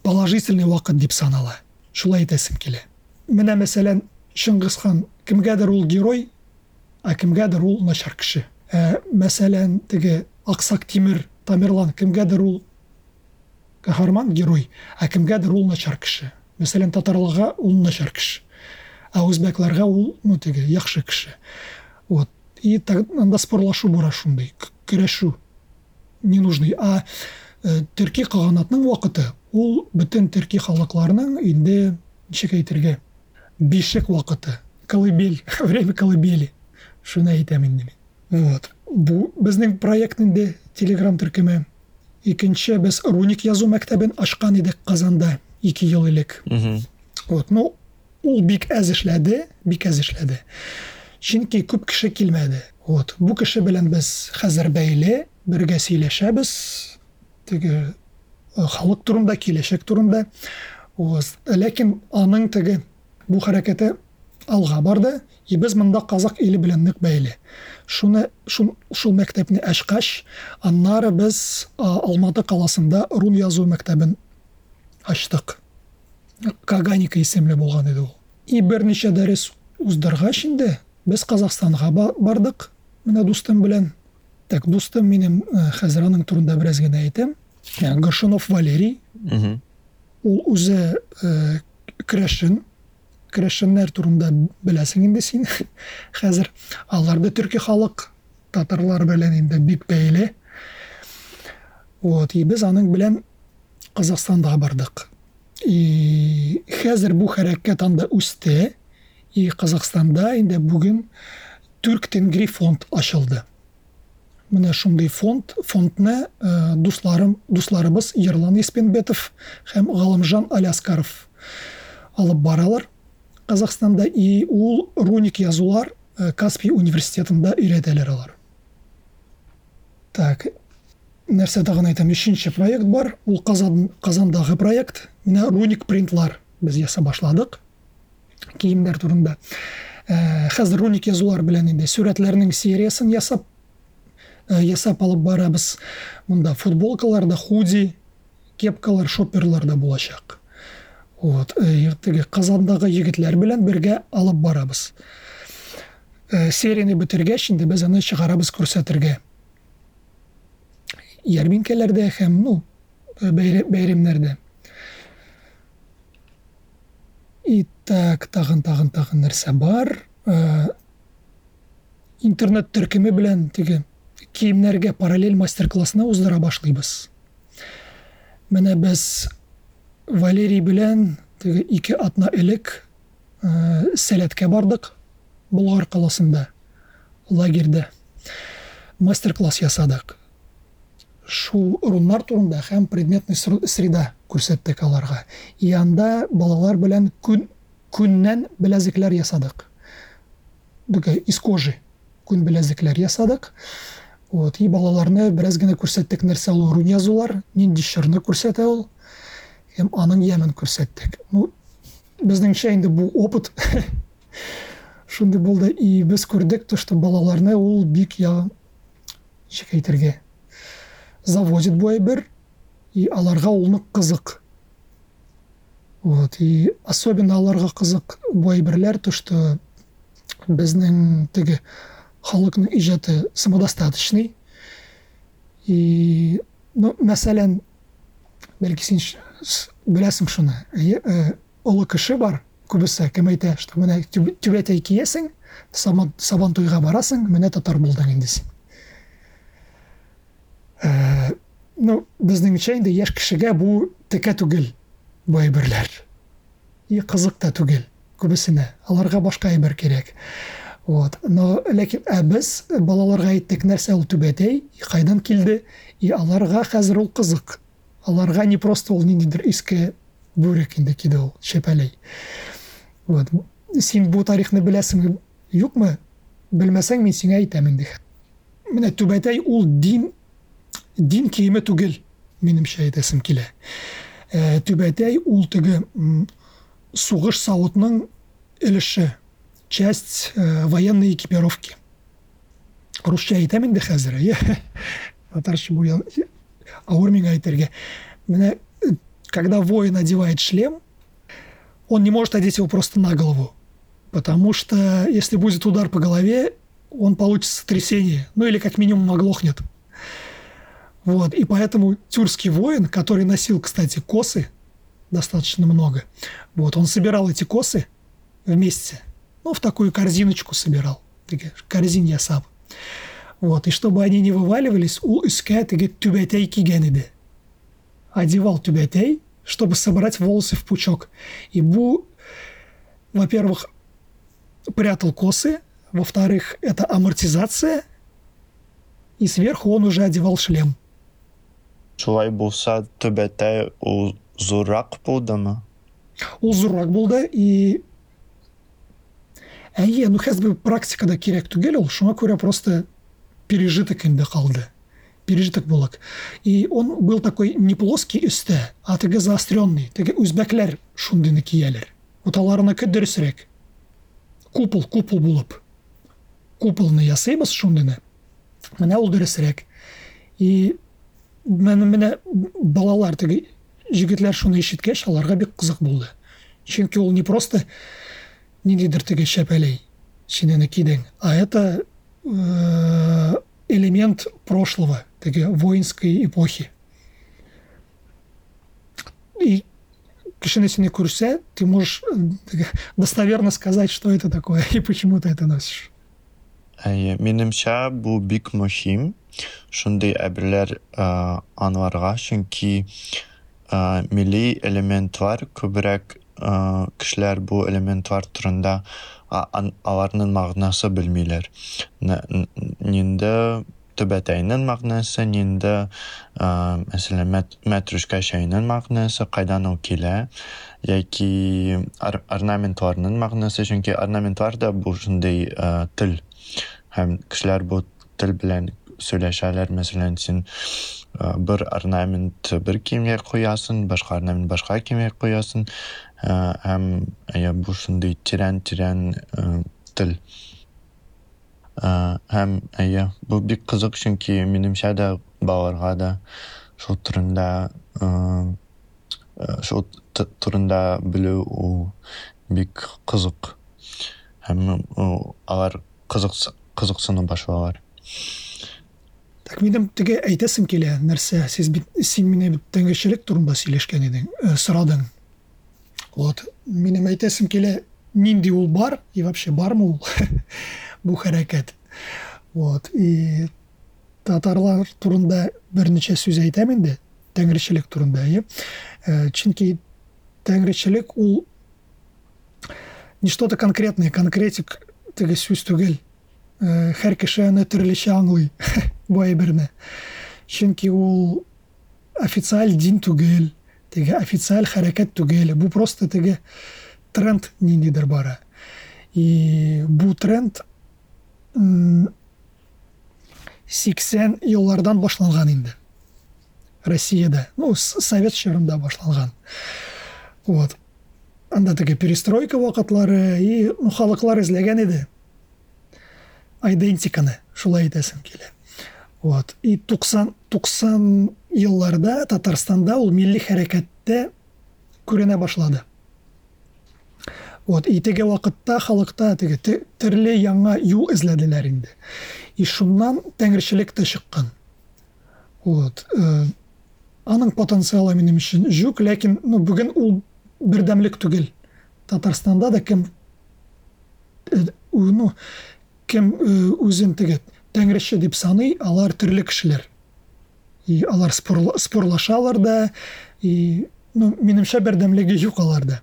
положительный вакыт дип санала. Шулай әйтәсем килә менә мәсәлән Шыңгыз хан кемгәдер ул герой а кемгәдер ул начар кеше ә, мәсәлән теге Аксак Тимер Тамерлан кемгәдер ул каһарман герой а кемгәдер ул начар кеше мәсәлән татарларга ул начар кеше а үзбәкләргә ул ну теге яхшы кеше вот. И анда спорлашу бара шундай көрәшү ненужный а э, төрки каганатның вакыты ул бөтен төрки халыкларының инде ничек әйтергә бишек вакыты колыбель время колыбели. Шуны әйтәм инде мин. Вот. Бу безнең проект инде телеграм төркеме. Икенче без руник язу мәктәбен ачкан идек казанда ике ел элек вот ну ул бик әз эшләде бик әз эшләде чөнки күп кеше килмәде вот бу кеше белән без хәзер бәйле бергә сөйләшәбез теге халык турында киләчәк турында ләкин аның теге бу хәрәкәте алга барды и без монда казак иле белән нык бәйле шуны шул шул мәктәпне ачкач аннары без алматы каласында рун язу мәктәбен ачтык каганика исемле булган иде ул и берничә дәрес уздыргач инде без казакстанга бардык менә дустым белән так дустым минем хәзер аның турында бераз генә әйтәм горшунов валерий. Ул үзе керәшен керәшеннәр турында беләсең инде син хәзер алар да төрки халык татарлар белән инде бик бәйле. Вот и без аның белән казакстанга бардык и хәзер бу хәрәкәт анда үсте и казакстанда инде бүген түрк тенгри фонд ачылды менә шундый фонд фондны ә, дусларым дусларыбыз ерлан еспенбетов һәм галымжан аляскаров алып баралар. Казакстанда и ул руник язулар ә, каспий университетында өйрәтәләр алар. Так нәрсә тагын әйтәм өченче проект бар. Ул казан казандагы проект. Менә руник принтлар без ясап башладык киемнәр турында ә, хәзер руник язулар белән инде сурәтләрнең сериясын ясап ясап алып барабыз. Монда футболкаларда худи кепкалар шоперлар да булачак. Вот теге казандагы егетләр белән бергә алып барабыз. Серияны бетергәч инде без аны чыгарабыз күрсәтергә ярминкәләрдә һәм ну бәйрәмнәрдә и так тагын тагын тагын нәрсә бар. Интернет төркеме белән теге киемнәргә параллель мастер классны уздыра башлыйбыз. Менә без валерий белән теге ике атна элек сәләткә бардык болгар каласында лагерьдә мастер класс ясадык. Шул руннар турында һәм предметный среда күрсәттек аларга. И балалар белән күн күннән беләзекләр ясадык. Из кожи күн беләзекләр ясадык. Вот и балаларны бераз генә күрсәттек нәрсә ул рун язулар нинди чорны күрсәтә ул. һәм аның ямен күрсәттек ну безнеңчә инде бу опыт. Шундый булды и без күрдек то что балаларны ул бик я ничек әйтергә заводит бу әйбер и аларга ул нык кызык вот и особенно аларга кызык бу әйберләр то что безнең теге халыкның иҗаты самодостаточный. И ну мәсәлән бәлки беләсең шуны олы кеше бар күбесе кем әйтә что менә түбәтәй киясең сабан туйга барасың менә татар булдың инде син ну безнеңчә инде яшь кешегә бу текә түгел бу әйберләр и кызык та түгел күбесенә аларга башка әйбер кирәк вот но ләкин ә без балаларга әйттек нәрсә ул түбәтәй кайдан килде и аларга хәзер ул кызык аларга не просто ул ниндидер иске бүрек инде киде ул шәпәләй вот. Син бу тарихны беләсеңме юкмы? Белмәсәң мин сиңа әйтәм инде. Менә түбәтәй ул дин дин киеме түгел минемчә әйтәсем килә. Ә, түбәтәй ул теге сугыш савытның өлеше часть э, военной экипировки. Русча әйтәм инде хәзер иә татарча я- әйтергә менә э, когда воин одевает шлем он не может одеть его просто на голову потому что если будет удар по голове он получит сотрясение ну или как минимум оглохнет вот, и поэтому тюркский воин, который носил, кстати, косы, достаточно много, вот, он собирал эти косы вместе, ну, в такую корзиночку собирал, корзин ясап. Вот, и чтобы они не вываливались, у үскә теге түбәтәй кигән иде. Одевал түбәтәй, чтобы собрать волосы в пучок. И бу, во-первых, прятал косы, во-вторых, это амортизация, и сверху он уже одевал шлем. Шулай булса, төбәтәй ул зуррак булдымы? Ул зуррак булды и әйе, ну хәзер практикада кирәк түгел ул, шуңа күрә просто пережиток инде калды. Пережиток булак. И он был такой не плоский өстә, а теге заостренный. Теге үзбәкләр шундыйны кияләр. Уталарыныкы дөресрәк. Купол, купол булып. Куполны ясыйбыз шундыйны. Менә ул дөресрәк. И менә балалар теге җегетләр шуны ишеткәч, аларга бик кызык булды. Чөнки ул не просто ниндидер теге шәпәләй шинәне кидең, а это элемент прошлого, теге воинской эпохи. И кешене сине күрсә, ты можешь э, достоверно сказать, что это такое и почему ты это носишь. Әйе, минемчә бу бик мөһим. Шундый әберләр ә, аңларга, чөнки милли элементлар күбрәк кешеләр бу элементлар турында аларның мәгънәсе белмиләр. Н- н- Нинде төбәтәйнең мәгънәсе, нинде ә, мәсәлән мәт- мәтрүшкә чәйнең мәгънәсе, кайдан ул килә, яки ор- орнаментларның мәгънәсе, чөнки орнаментлар да бу шундый ә, тел һәм кешеләр бу тел белән сөйләшәләр. Мәсәлән, син бер орнамент бер киемгә куясың, башка орнамент башка киемгә куясың. Һәм әйе, бу шундый тирән-тирән. Ә, һәм әйе, бу бик кызык, чөнки минемчә дә балаларга да шул турында ә, ә, шул турында белү ул бик кызык. Һәм алар кызыкс кызыксыны башлалар. Так минем теге әйтәсем килә нәрсә, сез бит син мине бит тәңгәчелек турында сөйләшкән идең, э, сорадың. Вот, минем әйтәсем килә, нинди ул бар и вообще бармы ул бу хәрәкәт. Вот, и татарлар турында берничә сүз әйтәм инде, тәңгәчелек турында, әйе. Чөнки тәңгәчелек ул не что-то конкретное, конкретик теге сүз түгел. Һәр кеше аны төрлечә аңлый бу әйберне. Чөнки ул официаль дин түгел, теге официаль хәрәкәт түгел. Бу просто теге тренд ниндидер бара. И бу тренд м, 80 еллардан башланган инде. Россиядә, ну, Совет чорында башланган. Вот. Анда теге перестройка вакытлары и ну, халыклар эзләгән иде идентиканы, шулай әйтәсем килә. Вот. И 90 90 елларда Татарстанда ул милли хәрәкәттә күренә башлады. Вот. И теге вакытта халыкта теге те- төрле яңа юл эзләделәр инде. И шуннан тәңречелек тә чыккан. Вот. Э, Аның потенциалы минем өчен жүк, ләкин ну, бүген ул бердәмлек түгел. Татарстанда да кем э, ну, кем э, үзен теге тәңрече дип саный, алар төрле кешеләр. И алар спорла- спорлашалар да, и ну, минемчә бердәмлеге юк аларда.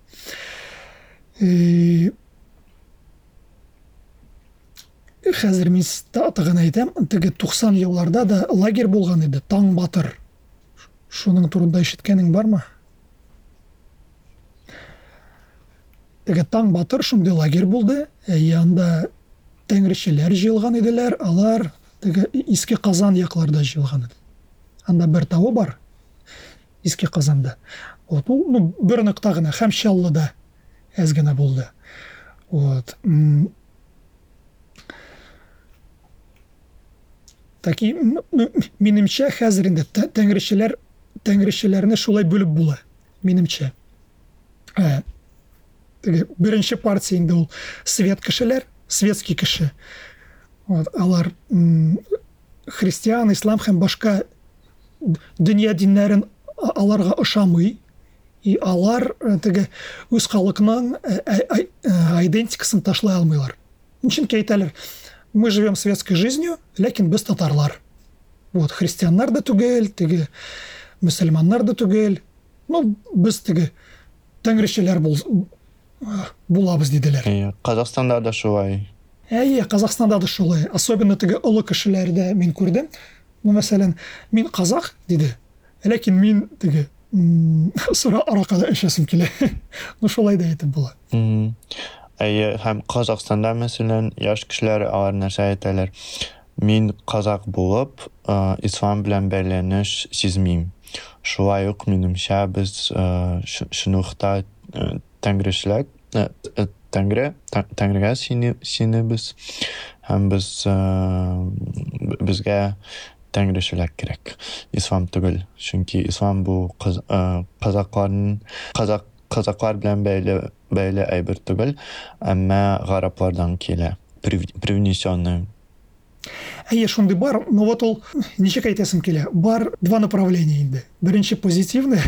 И хәзер мин с- та- тагын әйтәм, теге 90 елларда да лагерь булган иде, Таң Батыр. Шуның турында ишеткәнең бармы? теге таң батыр шундый лагерь булды әйе анда тәңрешеләр җыелган иделәр алар теге иске казан якларда җыелган иде анда бер тау бар. Иске казанда вот ул ну, бер ныкта гына һәм чаллыда вот таки м- м- минемчә хәзер инде тә- тәңрешеләр тәңрешеләрне шулай бүлеп була. Минемчә Ә, теге беренче партия ул свет кешеләр светский кеше вот, алар христиан ислам һәм башка дөнья диннәрен а- аларга ошамый и алар э, теге үз халкының э, э, э, идентикасын ташлай алмыйлар чөнки әйтәләр мы живем светской жизнью ләкин без татарлар вот христианнар да түгел теге мөселманнар да түгел ну без теге тәңрешеләр бул булабыз диделәр Әйе, Қазақстанда да шулай. Әйе, Қазақстанда да шулай. Особенно теге олы кешеләрдә мин күрдем. Ну, мәсәлән, мин казак диде. Ләкин мин теге сыра аракада эчәсем килә. Ну, шулай да әйтеп була. Әйе, һәм Қазақстанда мәсәлән, яшь кешеләр алар нәрсә әйтәләр. Мин казак булып, ислам белән бәйләнеш сизмим. Шулай ук минемчә без ш- шунлыкта тәңрешлек, э, э, тәңре, тә- тәңрегә сине синебез һәм без б- безгә тәңрешелек кирәк. Ислам түгел. Чөнки ислам бу кыз- э, казакларның казак казаклар белән бәйле бәйле әйбер түгел, әмма гараплардан килә. Прив- Привнесенный. Әйе, шундый бар, но вот ул ничек әйтәсем килә? Бар два направления инде. Беренче позитивное,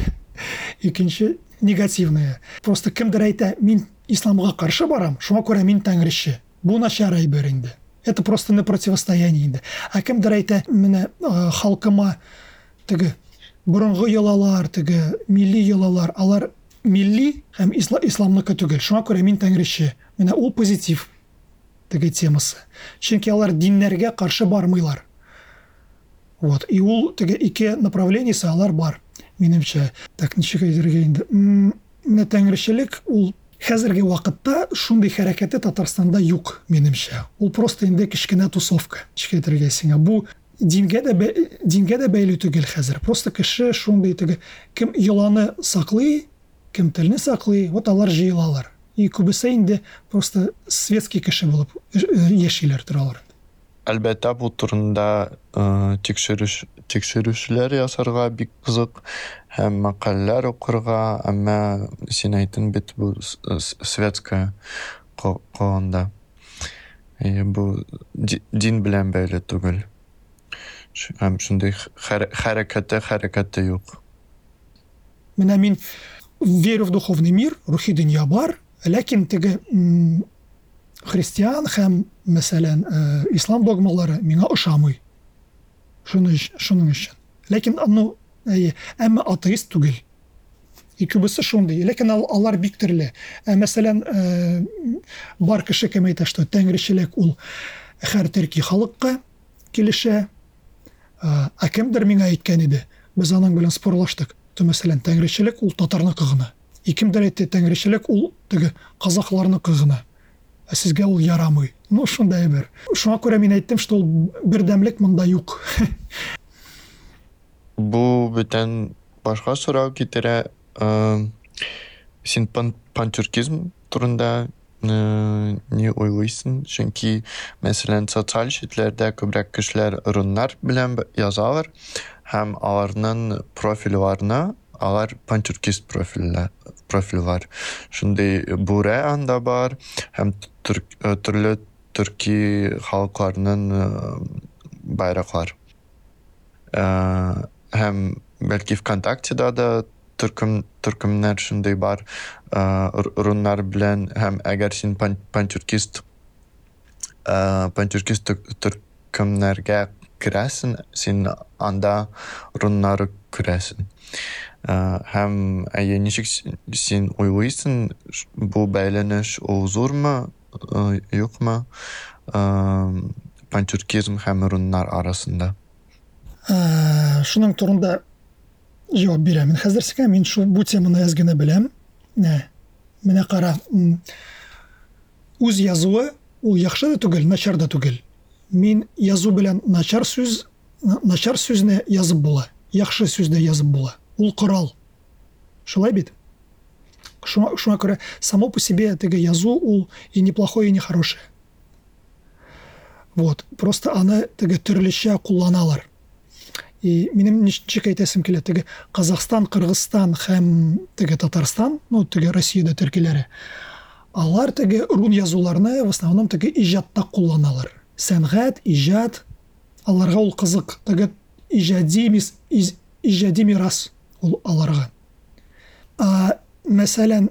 икенче негативное. Просто кемдер әйтә, мин исламга каршы барам, шуңа күрә мин тәңрече. Бу начар әйбер инде. Это просто на противостояние. А кемдер әйтә, менә э, халкыма теге борынгы йолалар, теге милли йолалар, алар милли һәм исла, исламныкы түгел. Шуңа күрә мин тәңрече. Менә ул позитив теге темасы. Чөнки алар диннәргә каршы бармыйлар. Вот. И ул теге ике направлениесе алар бар. Минемчә. Так ничек әйтергә инде? Менә тәңрешелек ул хәзерге вакытта шундый хәрәкәте Татарстанда юк, минемчә. Ул просто инде кичкенә тусовка. Ничек әйтергә сиңа? Бу дингә дә бә- дингә дә бәйле түгел хәзер. Просто кеше шундый теге кем йоланы саклый, кем телне саклый, вот алар җыелалар. И күбесе инде просто светский кеше булып э, яшиләр торалар. Әлбәттә, бу турында э, тикшерүш тикшерүшләр ясарга бик кызык һәм мәкаләләр укырга, әмма син әйттең бит бу светская ко- калганда. Әйе, бу ди- дин белән бәйле түгел. Һәм шундый хәр- хәрәкәте хәрәкәте юк. Менә мин верю в духовный мир, рухи дөнья бар, ләкин теге христиан һәм мәсәлән э, ислам догмалары миңа ошамый. Шуның өчен. Ләкин ну, әмма атеист түгел. И күбесе шундый, ләкин ал- алар бик төрле. Мәсәлән, бар кеше кем әйтә, что тәңрешелек ул һәр төрки халыкка килешә. Ә, кемдер миңа әйткән иде. Без аның белән спорлаштык. То мәсәлән, тәңрешелек ул татарныкы гына. И кемдер әйтте, тәңрешелек ул теге казакларныкы гына. Ә сезгә ул ярамый. Ну, шундай бер. Шуңа күрә мин әйттем, что ул бердәмлек монда юк. Бу бүтән башка сорау китерә. Э, Син пан пантюркизм турында э, не уйлыйсың? Чөнки, мәсәлән, социаль читләрдә күбрәк кешеләр руннар белән б- язалар һәм аларның профильләренә алар пантюркист профильләр профиль бар. Шундый бүре анда бар һәм түр- э, төрле төрки халыкларның э, байраклар. Э, һәм бәлки ВКонтактеда да төркем төркемнәр шундый бар э, р- руннар белән һәм әгәр син пан- пантюркист э, пантюркист төр- төркемнәргә керәсең, син анда руннары күрәсең. Э, һәм әйе ничек син уйлыйсың бу бәйләнеш ул зурмы, э, юкмы? Э, пантюркизм һәм руннар арасында. Ә, шуның турында җавап бирәм. Мин хәзер сезгә мин шу бу теманы әз генә беләм. Ә, менә кара үз язуы ул яхшы да түгел начар да түгел мин язу белән начар сүз начар сүзне язып була яхшы сүздә язып була ул корал шулай бит? Шуңа, күрә само по себе теге язу ул и неплохое и не хорошее вот просто аны теге төрлечә кулланалар и минем ничек әйтәсем килә теге казакстан кыргызстан һәм теге татарстан ну теге россиядә төркиләре алар теге рун язуларны в основном теге иҗатта кулланалар сәнгать иҗат аларга ул кызык. Теге иҗади мис- иҗади мирас ул аларга а мәсәлән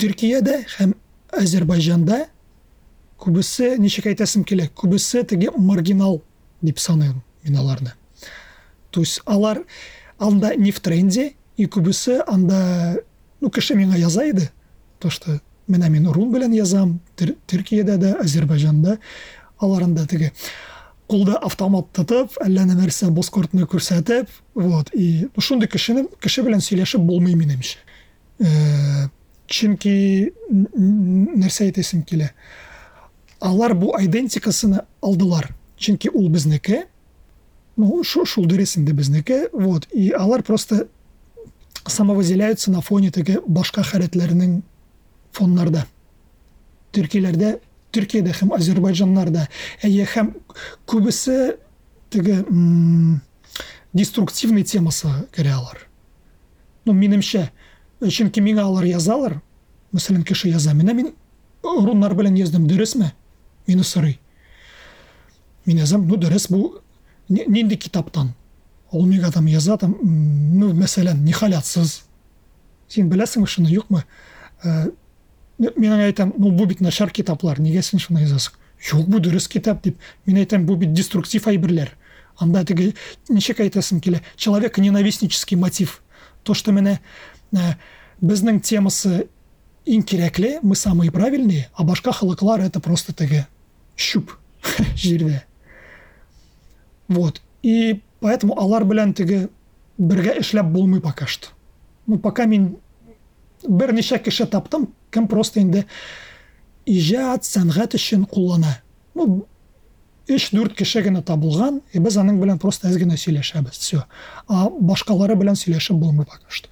төркиядә һәм әзербайҗанда күбесе ничек әйтәсем килә күбесе теге маргинал дип саныйм мин аларны. То есть алар анда не в тренде и күбесе анда ну кеше миңа яза иде. То что менә мин рун белән язам Төр- төркиядә дә әзербайҗанда алар анда теге. Кулда автомат тотып әллә нә нәрсә боскортны күрсәтеп вот и ну, шундый кешене кеше белән сөйләшеп булмый минемчә Э, чөнки н- н- нәрсә әйтәсем килә алар бу идентикасыны алдылар чөнки ул безнеке ну шу- шул дөрес инде безнеке вот и алар просто самовыделяются на фоне теге башка хәрәтләрнең фоннарда төркиләрдә төркиядә һәм азербайҗаннарда әйе һәм теге м, деструктивный темасы керә алар ну минемчә чөнки миңа алар язалар мәсәлән кеше яза менә мин руннар белән яздым дөресме мине сорый мин язам ну дөрес ни- нинди китаптан ул миңа там яза там ну мәсәлән нихалятсыз син беләсеңме шуны юкмы Э, аңа әйтәм ну бу бит начар китаплар нигә син шуны язасың юк бу дөрес китап дип мин әйтәм бу бит деструктив әйберләр анда теге ничек әйтәсем килә человек ненавистнический мотив. То что менә ә, безнең темасы иң кирәкле мы самые правильные а башка халыклар это просто теге щуп җирдә вот. И поэтому алар белән теге бергә эшләп булмый пока что. Ну пока мин берничә кеше таптым кем просто инде иҗат сәнгать өчен куллана ну өч дүрт кеше генә табылган и без аның белән просто әз генә сөйләшәбез все а башкалары белән сөйләшеп булмый пока что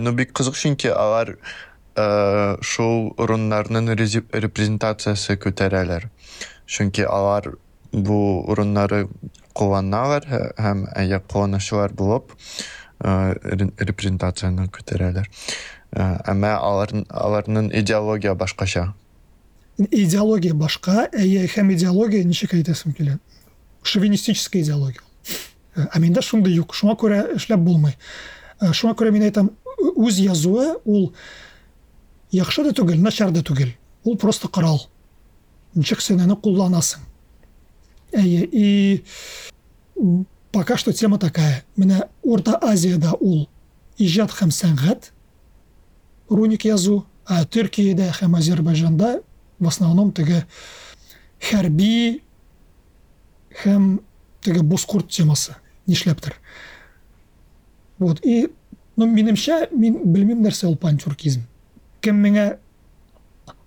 ну бик кызык чөнки алар э, шул урыннарның репрезентациясы күтәрәләр. Чөнки алар бу урыннары кулланалар һә- һәм әйе кулланучылар булып ре- репрезентацияны күтәрәләр. Э, Әмма аларның идеология башкача. идеология башка әйе һәм идеология ничек әйтәсем килә? Шовинистическая идеология. Э, ә миндә шундый юк. Шуңа күрә эшләп булмый. Э, шуңа күрә мин әйтәм үз язуы ул яхшы да түгел начар да түгел. Ул просто корал. Ничек сен аны кулланасың? Әйе и пока что тема такая. Менә урта азиядә ул иҗат һәм сәнгать руник язу а төркиядә һәм азербайҗанда в основном теге хәрби һәм теге боскорт темасы нишләптер. Вот и ну минемчә мин белмим нәрсә ул пантюркизм. Кем миңа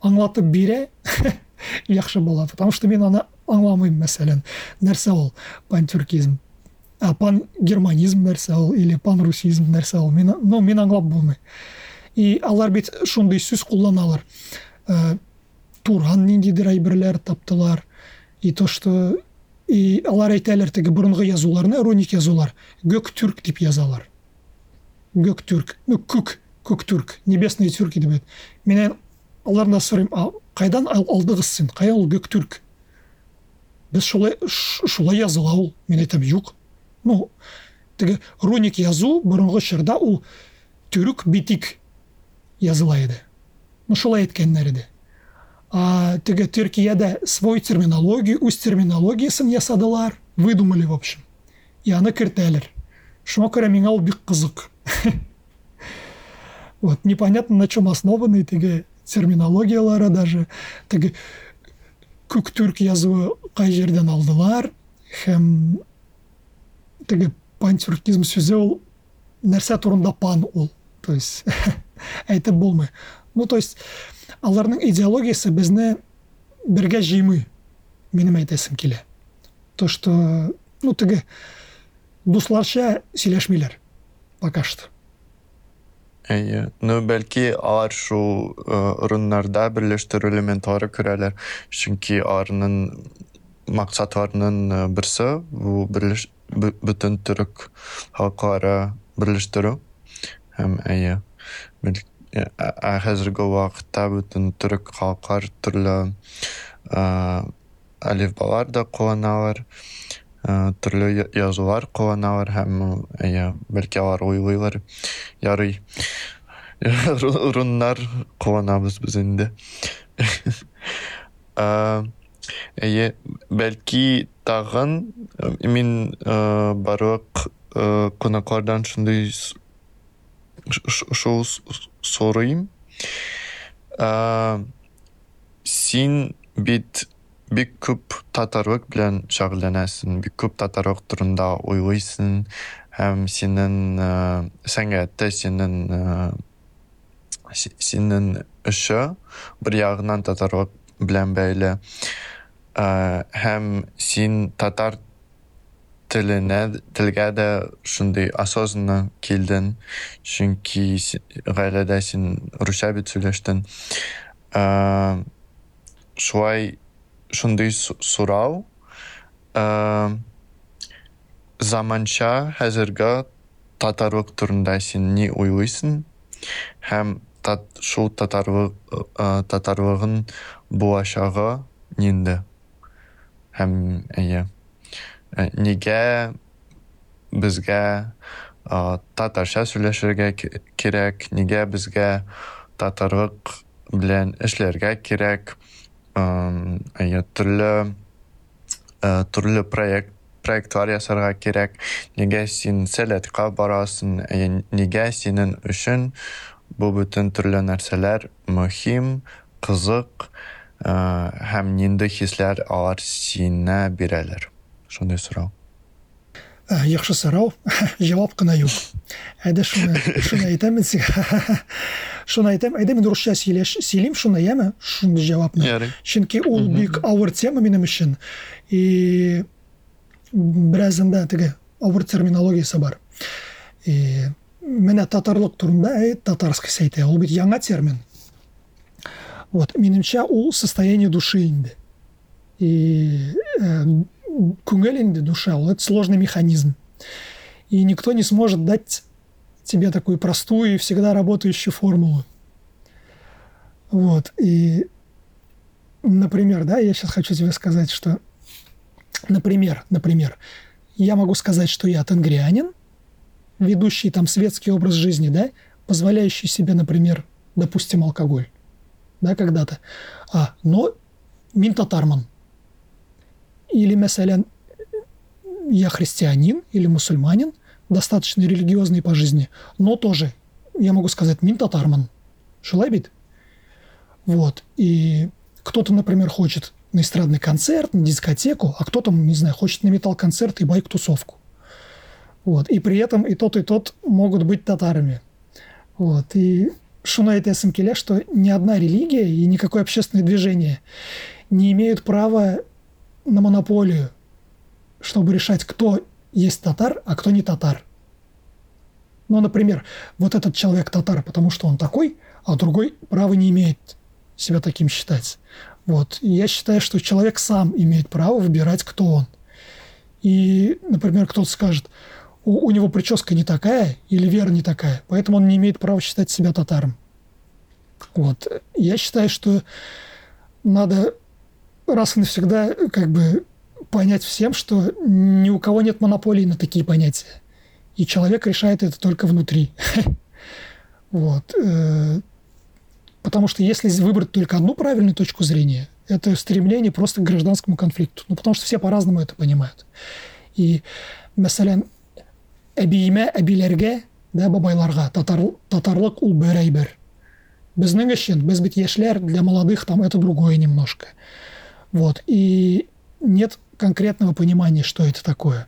аңлатып бирә яхшы була потому что мин аны аңламыйм мәсәлән нәрсә ул пантюркизм? А пангерманизм нәрсә ул или панрусизм нәрсә ул? Мин ну мин аңлап булмый. И алар бит шундый сүз кулланалар. Э, туран ниндидер әйберләр таптылар. И то что и алар әйтәләр теге борынгы язуларны руник язулар. Гөк түрк дип язалар. Гөк түрк. Ну күк күк түрк. Небесные дип әйт. Мен алардан сорыйм а кайдан ал- алдыгыз син? Кая ул гөк түрк? Без шулай шулай ул. Мен әйтәм юк. Ну теге руник язу борынгы чорда ул түрк битик. Языла иде. Ну шулай әйткәннәр иде. А теге төркиядә свой терминология үз терминологиясын ясадылар выдумали в общем. И аны кертәләр. Шуңа күрә миңа ул бик кызык. Вот непонятно на чем основаны теге терминологиялары даже. Теге күк түрк язуы кай жердән алдылар һәм теге пантюркизм сүзе ул нәрсә турында пан ул. То есть әйтеп булмый ну то есть аларның идеологиясы безне бергә җыймый минем әйтәсем килә то что ну теге дусларча сөйләшмиләр пока что Әйе. Ну, бәлки алар шул э, урыннарда берләштерү элементлары күрәләр. Чөнки аларның максатларының э, берсе бу бөтен төрек халыклары берләштерү. Һәм әйе. Ә- ә вакытта бөтен төрек халыклар төрле э, алифбалар да кулланалар. Төрле я- язулар кулланалар һәм әйе, бәлки алар уйлыйлар. Ярый. Урыннар кулланабыз без инде. Э, Әйе, бәлки тагын э, мин э, барлык э, кунаклардан шундый с- ш- ш- шул с- сорыйм. Э, Син бит бик күп татарлык белән шөгыльләнәсең, бик күп татарлык турында уйлыйсың һәм синең э, сәнгатьтә си- синең эше бер ягыннан татарлык белән бәйле. Һәм син татар теленә телгә дә шундый осознанно килдең, чөнки си- гаиләдә син русча бит сөйләштең. Э, Шулай шундый сорау э, заманча хәзерге татарлык турында син ни уйлыйсың? Һәм тат, шул татарлык э, татарлыгын булачагы нинде? Һәм әйе. Э, Нигә безгә э, татарча сөйләшергә кирәк? Нигә безгә татарлык белән эшләргә кирәк? Төрле э, төрле проект проектлар ясарга кирәк. Нигә син сәләткә барасың? Нигә синең өчен бу бөтен төрле нәрсәләр мөһим, кызык э, һәм нинди хисләр алар сине бирәләр? Шундый сорау. Ә, яхшы сорау җавап кына юк. Әйдә шуны шуны әйтәмен сиңа шуны әйдә мин русча сөйләш сөйлим шуны яме шундый җавапны Ярый. чөнки ул бик авыр тема минем өчен и беразында теге авыр терминологиясе бар. И менә татарлык турында әйт татарский әйтә ул бит яңа термин. Вот минемчә ул состояние души инде. И э, инде душа это сложный механизм. И никто не сможет дать тебе такую простую и всегда работающую формулу. Вот и например да я сейчас хочу тебе сказать что например например я могу сказать что я тенгрианин ведущий там светский образ жизни да позволяющий себе например допустим алкоголь да когда-то. А но мин татарман или мәсәлән я христианин или мусульманин достаточно религиозный по жизни но тоже я могу сказать мин татарман. Шулай вот. И кто-то например хочет на эстрадный концерт на дискотеку а кто-то не знаю хочет на металл концерт и байк тусовку. Вот. И при этом и тот и тот могут быть татарами. Вот. И шуна әйтәсем килә что ни одна религия и никакое общественное движение не имеют права на монополию, чтобы решать, кто есть татар, а кто не татар. Ну, например, вот этот человек татар, потому что он такой, а другой права не имеет себя таким считать. Вот. И я считаю, что человек сам имеет право выбирать, кто он. И, например, кто-то скажет, у, у него прическа не такая или вера не такая, поэтому он не имеет права считать себя татаром. Вот. Я считаю, что надо раз и навсегда как бы понять всем, что ни у кого нет монополии на такие понятия. И человек решает это только внутри. Вот. э, Потому что если выбрать только одну правильную точку зрения, это стремление просто к гражданскому конфликту. Ну, потому что все по-разному это понимают. И, мәсәлән, әбиемә, әбиләргә, да, бабайларга татар, татарлык ул бер әйбер. Бит яшьләр, для молодых там это другое немножко. Вот. И нет конкретного понимания, что это такое.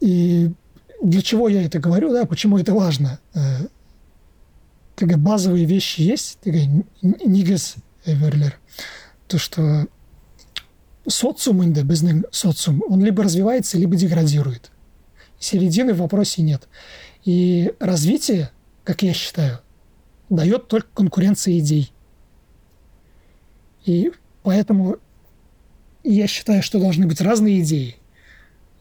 И для чего я это говорю, да, почему это важно? Э, такая базовые вещи есть, такая нигес эверлер. То, что социум инде, безнег социум, он либо развивается, либо деградирует. Середины в вопросе нет. И развитие, как я считаю, дает только конкуренция идей. И поэтому я считаю, что должны быть разные идеи.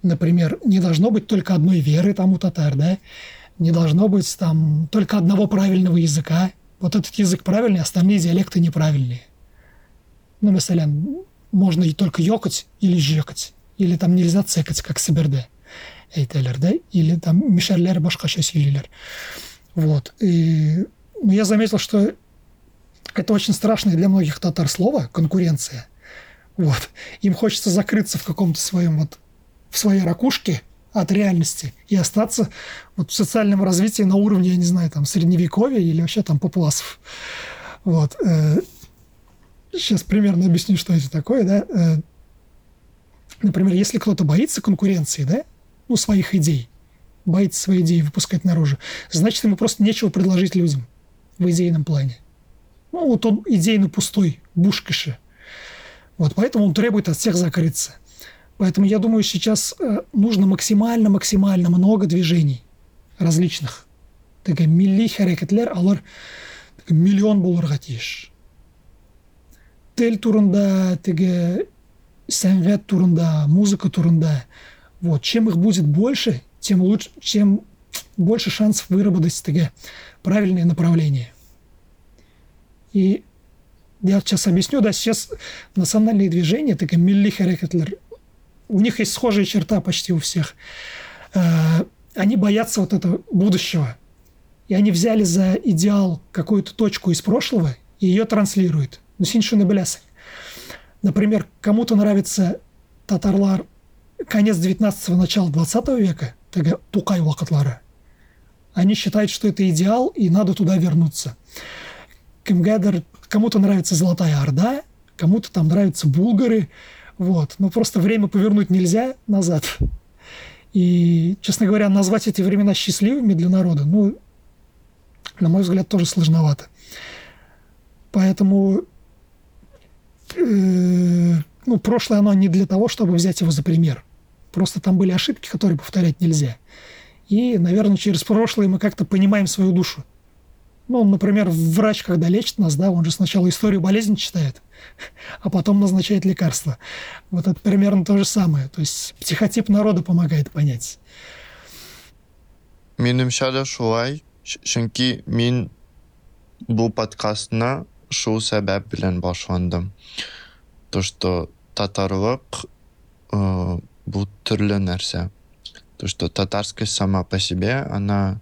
Например, не должно быть только одной веры там у татар, да? Не должно быть там только одного правильного языка. Вот этот язык правильный, остальные диалекты неправильные. Ну, например, можно и только ёкать или жёкать. Или там нельзя цекать, как сиберде. Эйтелер, да? Или там мишерлер, башка, шесилилер. Вот. И ну, я заметил, что это очень страшное для многих татар слово – конкуренция. Вот. Им хочется закрыться в каком-то своем вот в своей ракушке от реальности и остаться вот в социальном развитии на уровне, я не знаю, там, средневековья или вообще там папуасов. Вот. Сейчас э, примерно объясню, что это такое, да. Э, например, если кто-то боится конкуренции, да, ну, своих идей, боится свои идеи выпускать наружу, значит, ему просто нечего предложить людям в идейном плане. Ну, вот он идейно пустой, бушкиши. Вот, поэтому он требует от всех закрыться. Поэтому я думаю, сейчас э, нужно максимально-максимально много движений различных. Теге милли хәрәкәтләр алар миллион булырга тиеш. Тел турында, теге сәнгать турында, музыка турында. Вот. Чем их будет больше, тем лучше, чем больше шансов выработать теге правильное направление. И я сейчас объясню, да, сейчас национальные движения, такие милли хәрәкәтләр, у них есть схожая черта почти у всех. Э, они боятся вот этого будущего. И они взяли за идеал какую-то точку из прошлого и ее транслируют. Ну, синшуны блясы. Например, кому-то нравится татарлар конец 19-го, начало 20 века, тогда тукай вакытлары. Они считают, что это идеал, и надо туда вернуться. Кому-то нравится Золотая Орда, кому-то там нравятся булгары, вот. Но просто время повернуть нельзя назад. И, честно говоря, назвать эти времена счастливыми для народа, ну, на мой взгляд, тоже сложновато. Поэтому э, ну, прошлое оно не для того, чтобы взять его за пример. Просто там были ошибки, которые повторять нельзя. И, наверное, через прошлое мы как-то понимаем свою душу. Ну, например, врач, когда лечит нас, да, он же сначала историю болезни читает, а потом назначает лекарства. Вот это примерно то же самое. То есть психотип народа помогает понять. Минемчә дә шулай, чөнки мин бу подкастны шул сәбәп белән башландым. То, что татарлык э, бу төрле нәрсә. То, что татарская сама по себе, она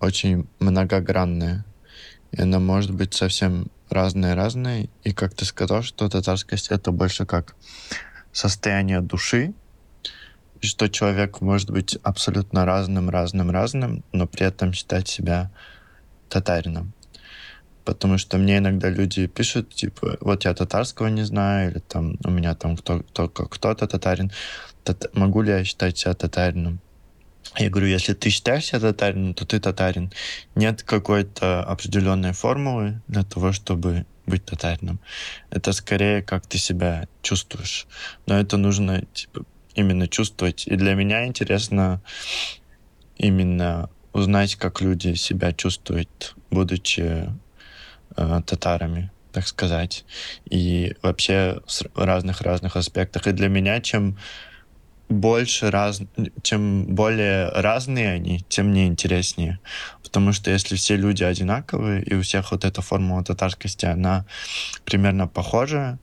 очень многогранная. И она может быть совсем разная-разная. И как ты сказал, что татарскость — это больше как состояние души, что человек может быть абсолютно разным, разным, разным, но при этом считать себя татарином. Потому что мне иногда люди пишут, типа, вот я татарского не знаю, или там у меня там кто, только кто-то татарин. Тат, могу ли я считать себя татарином? Я говорю, если ты считаешь себя татарином, то ты татарин. Нет какой-то определенной формулы для того, чтобы быть татарином. Это скорее, как ты себя чувствуешь. Но это нужно типа, именно чувствовать. И для меня интересно именно узнать, как люди себя чувствуют, будучи э, татарами, так сказать. И вообще в разных-разных аспектах. И для меня, чем больше раз, чем более разные они, тем мне интереснее. Потому что если все люди одинаковые, и у всех вот эта формула татарскости, она примерно похожая,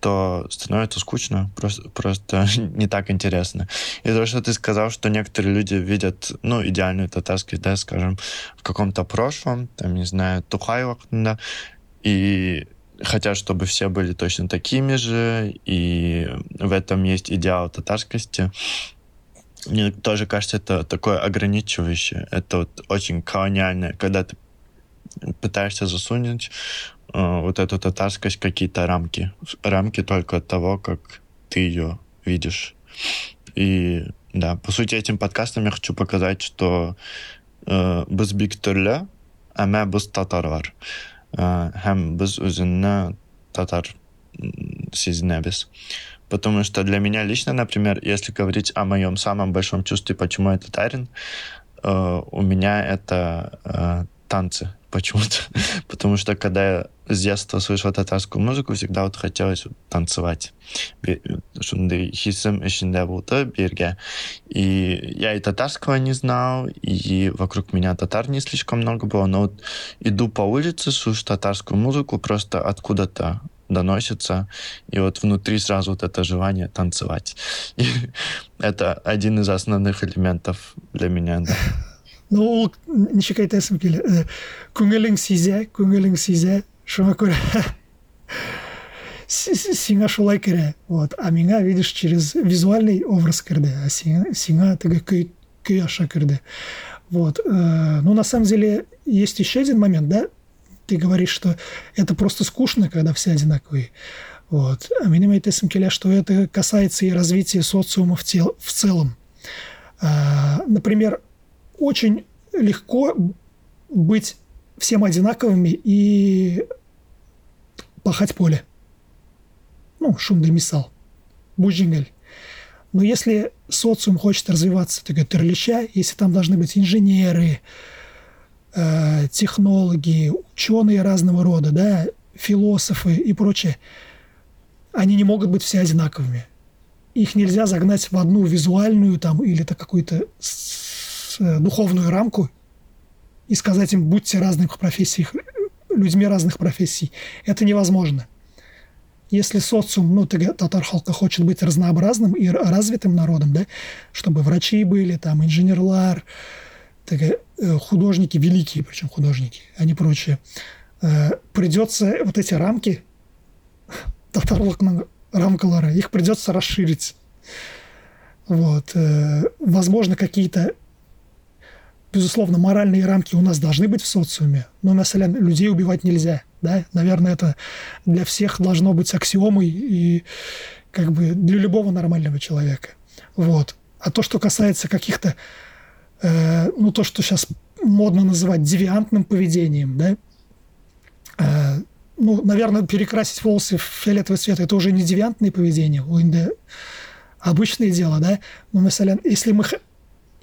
то становится скучно, просто, просто не так интересно. И то, что ты сказал, что некоторые люди видят, ну, идеальную татарскость, да, скажем, в каком-то прошлом, там, не знаю, Тухайвах, да, и хотят, чтобы все были точно такими же, и в этом есть идеал татарскости. Мне тоже кажется, это такое ограничивающее, это вот очень колониальное, когда ты пытаешься засунуть э, вот эту татарскость какие-то рамки, рамки только от того, как ты ее видишь. И Да, по сути, этим подкастом я хочу показать, что э, біз бик түрлі, әмә біз татарлар. Э, һәм біз өзінні татар м, сезінеміз. Потому что для меня лично, например, если говорить о моем самом большом чувстве, почему я татарин, э, у меня это э, танцы почему-то. Потому что когда я с детства слышал татарскую музыку, всегда вот хотелось вот танцевать. Бе- Шундай хисім ішінде болды берге. И я и татарского не знал, и вокруг меня татар не слишком много было, но вот иду по улице, слушаю татарскую музыку, просто откуда-то доносится, и вот внутри сразу вот это желание танцевать. И это один из основных элементов для меня, да. ну ол нешеге айтасың келе і, көңілің сезе көңілің сезе шуңа көрә С- с- сиңа шулай керә вот а миңа видишь через визуальный образ керде а сиңа сиңа теге көй көй аша керде вот э, ну на самом деле есть еще один момент да ты говоришь что это просто скучно когда все одинаковые вот а минем айтасың келә что это касается и развития социума в, тел, в целом А, например очень легко быть всем одинаковыми и пахать поле. Ну, шумный мисал. Буджингель. Но если социум хочет развиваться, так это терлища, если там должны быть инженеры, э, технологи, ученые разного рода, да, философы и прочее, они не могут быть все одинаковыми. Их нельзя загнать в одну визуальную там или то какую-то духовную рамку и сказать им, будьте разных профессий, людьми разных профессий. Это невозможно. Если социум, ну, татар халка хочет быть разнообразным и развитым народом, да, чтобы врачи были, там, инженерлар, так, э, художники, великие, причем художники, а не прочее, э, придется вот эти рамки, татарлыкның рамкалары, их придется расширить. Вот. э, Возможно, какие-то безусловно, моральные рамки у нас должны быть в социуме, но, мәсәлән, людей убивать нельзя. Да? Наверное, это для всех должно быть аксиомой и как бы для любого нормального человека. Вот. А то, что касается каких-то, э, ну, то, что сейчас модно называть девиантным поведением, да, э, ну, наверное, перекрасить волосы в фиолетовый цвет, это уже не девиантное поведение, это обычное дело, да, но, если мы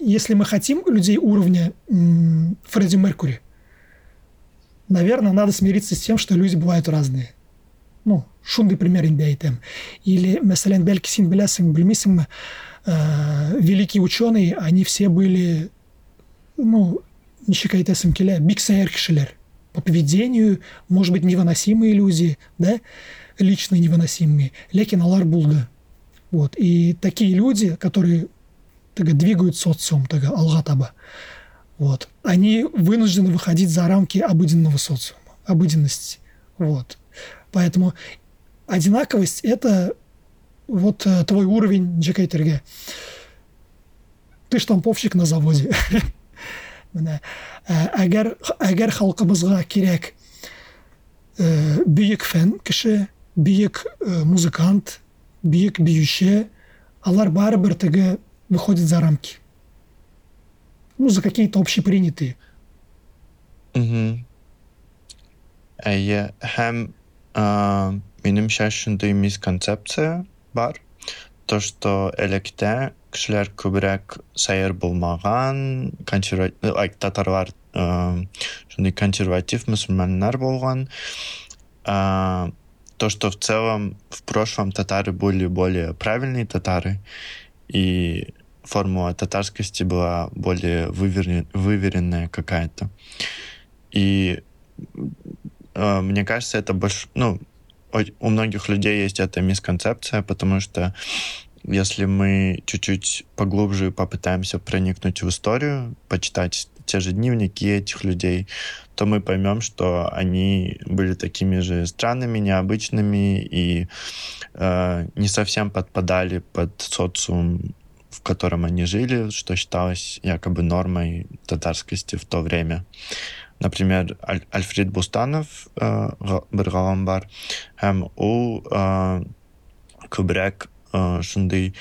если мы хотим людей уровня Фредди Меркури, наверное, надо смириться с тем, что люди бывают разные. Ну, шундай пример инде әйтәм. Или, мәсәлән, бәлки син беләсең, э, великие ученые, они все были, ну, ничек әйтәсем килә, бик сәер. По поведению, может быть, невыносимые люди, да, лично невыносимые, ләкин алар булды. Вот. И такие люди, которые тага, двигают социум тага, алға таба. Вот. Они вынуждены выходить за рамки обыденного социума, обыденности. Вот. Поэтому одинаковость – это вот э, твой уровень джекейтерге. Ты штамповщик на заводе. Менә, ә, әгәр халкыбызга кирәк э, бөек фән кеше, бөек э, музыкант, бөек биюче, алар барыбер теге выходят за рамки. Ну, за какие-то общепринятые. Мгм. Әйе, һәм ә, минемчә шундый мисконцепция бар. То, что электә кешеләр күбрәк сәер булмаган, консерватив, ай, татарлар шундый консерватив мөселманнар булган. А, то, что в целом в прошлом татары были более правильные татары, и формула татарскости была более выверен- выверенная какая-то. И э, мне кажется, это больше, ну, у многих людей есть эта мисконцепция, потому что если мы чуть-чуть поглубже попытаемся проникнуть в историю, почитать те же дневники этих людей, то мы поймем, что они были такими же странными, необычными и э, не совсем подпадали под социум, в котором они жили, что считалось якобы нормой татарскости в то время. Например, Аль- Альфред Бустанов э, бер галам бар һәм ул э, э, шундый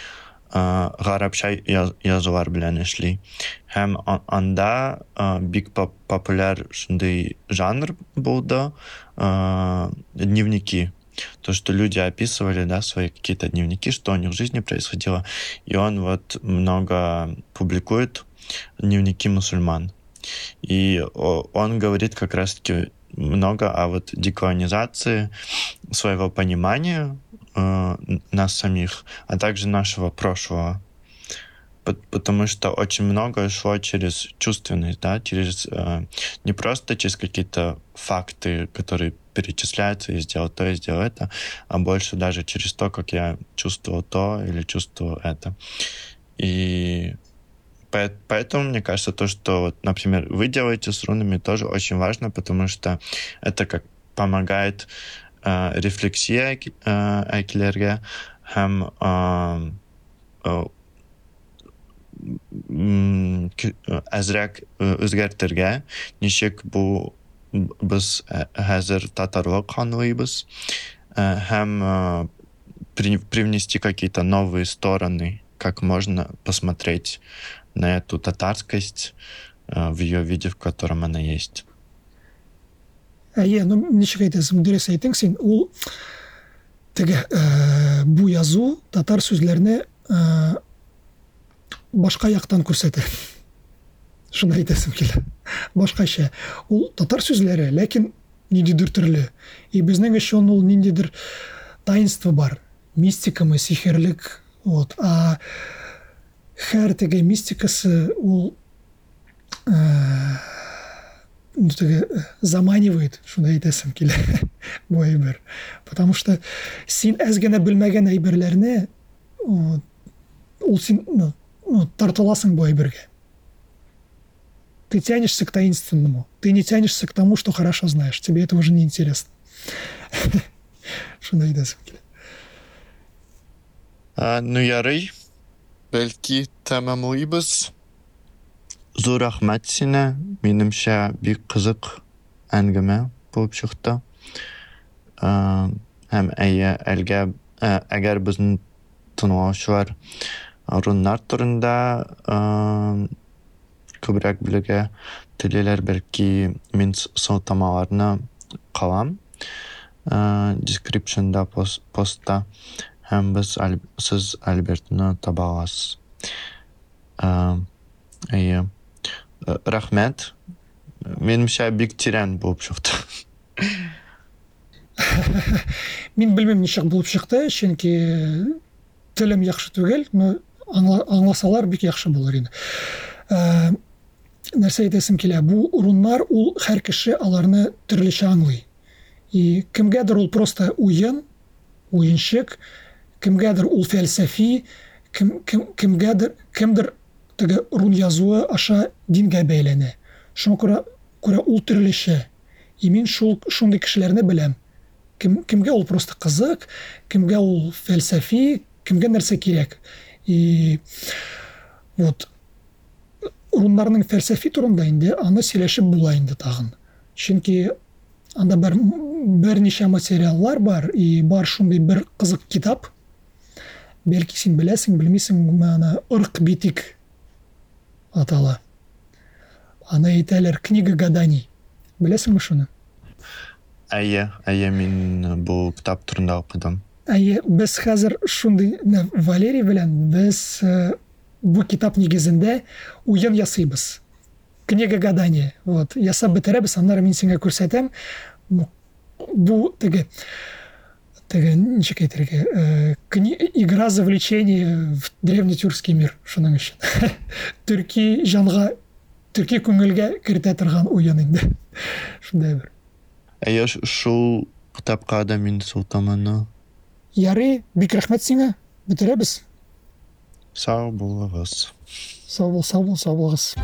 эшли һәм а- анда э, бик поп- популяр шундый жанр э, дневники то, что люди описывали, да, свои какие-то дневники, что у них в жизни происходило. И он вот много публикует дневники мусульман. И он говорит как раз-таки много о вот деколонизации своего понимания э, нас самих, а также нашего прошлого. Пот- Потому что очень многое шло через чувственность, да, через э, не просто через какие-то факты, которые перечисляются и сделал то, и сделал это, а больше даже через то, как я чувствовал то или чувствовал это. И Поэтому мне кажется, то, что, вот, например, вы делаете с рунами, тоже очень важно, потому что это как помогает рефлексия э, әкелерге һәм э, э, м, ки- э, әзрәк э, үзгәртергә ничек бу без э, хәзер татарлык аңлыйбыз э, һәм э, при- привнести какие-то новые стороны, как можно посмотреть на эту татарскость э, в ее виде, в котором она есть. Әйе ну ничек әйтәсең дөрес әйтең син ул теге ә, бу язу татар сүзләрне ә, башка яктан күрсәтә шуны әйтәсем килә. Башкача. Ул татар сүзләре ләкин ниндидер төрле. И безнең өчен ул ниндидер таинство бар. Мистикамы сихерлек вот. А һәр теге мистикасы ул ну, теге, э, заманивает шуны әйтәсем килә бу әйбер потому что син әз генә белмәгән әйберләрне ул син ну, ну, тартыласың бу әйбергә ты тянешься к таинственному. Ты не тянешься к тому что хорошо знаешь. Тебе это уже не интересно. Шуны әйтәсем килә ну ярый, бәлки тәмамлыйбыз. Зур рәхмәт сине. Минемчә бик кызык әңгәмә булып чыкты. Ә, һәм әйе, әлгә ә, әгәр безнең тыңлаучылар руннар турында ә, күбрәк белергә теләләр, бәлки мин с- сылтамаларны калам. Ә, descriptionда пост, постта һәм без Аль- сез Альбертны таба аласыз. Ә, Әйе. Рәхмәт. Минемчә бик тирән булып чыкты. мин белмим ничек булып чыкты чөнки телем яхшы түгел аңласалар бик яхшы булыр иде Ә, нәрсә әйтәсем килә бу урыннар ул һәр аларны төрлечә аңлый и кемгәдер ул просто уен уенчык кемгәдер ул фәлсәфи кем, кем, кемдер теге рун язуы аша дингә бәйләнә шуңа күрә күрә ул төрлечә и мин шул шундый кешеләрне беләм кем, кемгә ул просто кызык кемгә ул фәлсәфи кемгә нәрсә кирәк и вот урыннарның фәлсәфи турында инде аны сөйләшеп була инде тагын. Чөнки анда бер берничә материаллар бар и бар шундый бер кызык китап. Бәлки син беләсең белмисең аны? Ырк битик атала аны әйтәләр книга гаданий беләсеңме шуны Әйе, әйе, мин бу китап турында укыдым. Әйе, без хәзер шундый нә, Валерий белән без э, бу китап нигезендә уен ясыйбыз. Книга гадания. Вот, ясап бетерәбез, аннары мин сиңа күрсәтәм. Бу- Бу теге теге ничек әйтергә, э, кни- игра завлечение в древнетюркский мир шуның өчен. Төрки жанга, төрки күңелгә кертә торган уен инде. Шундай бер. Әйе, ш- шул китапка да мин сылтаманы. Ярый, бик рәхмәт сиңа. Бетерәбез. Сау булыгыз. Сау бул, сау бул, сау булыгыз.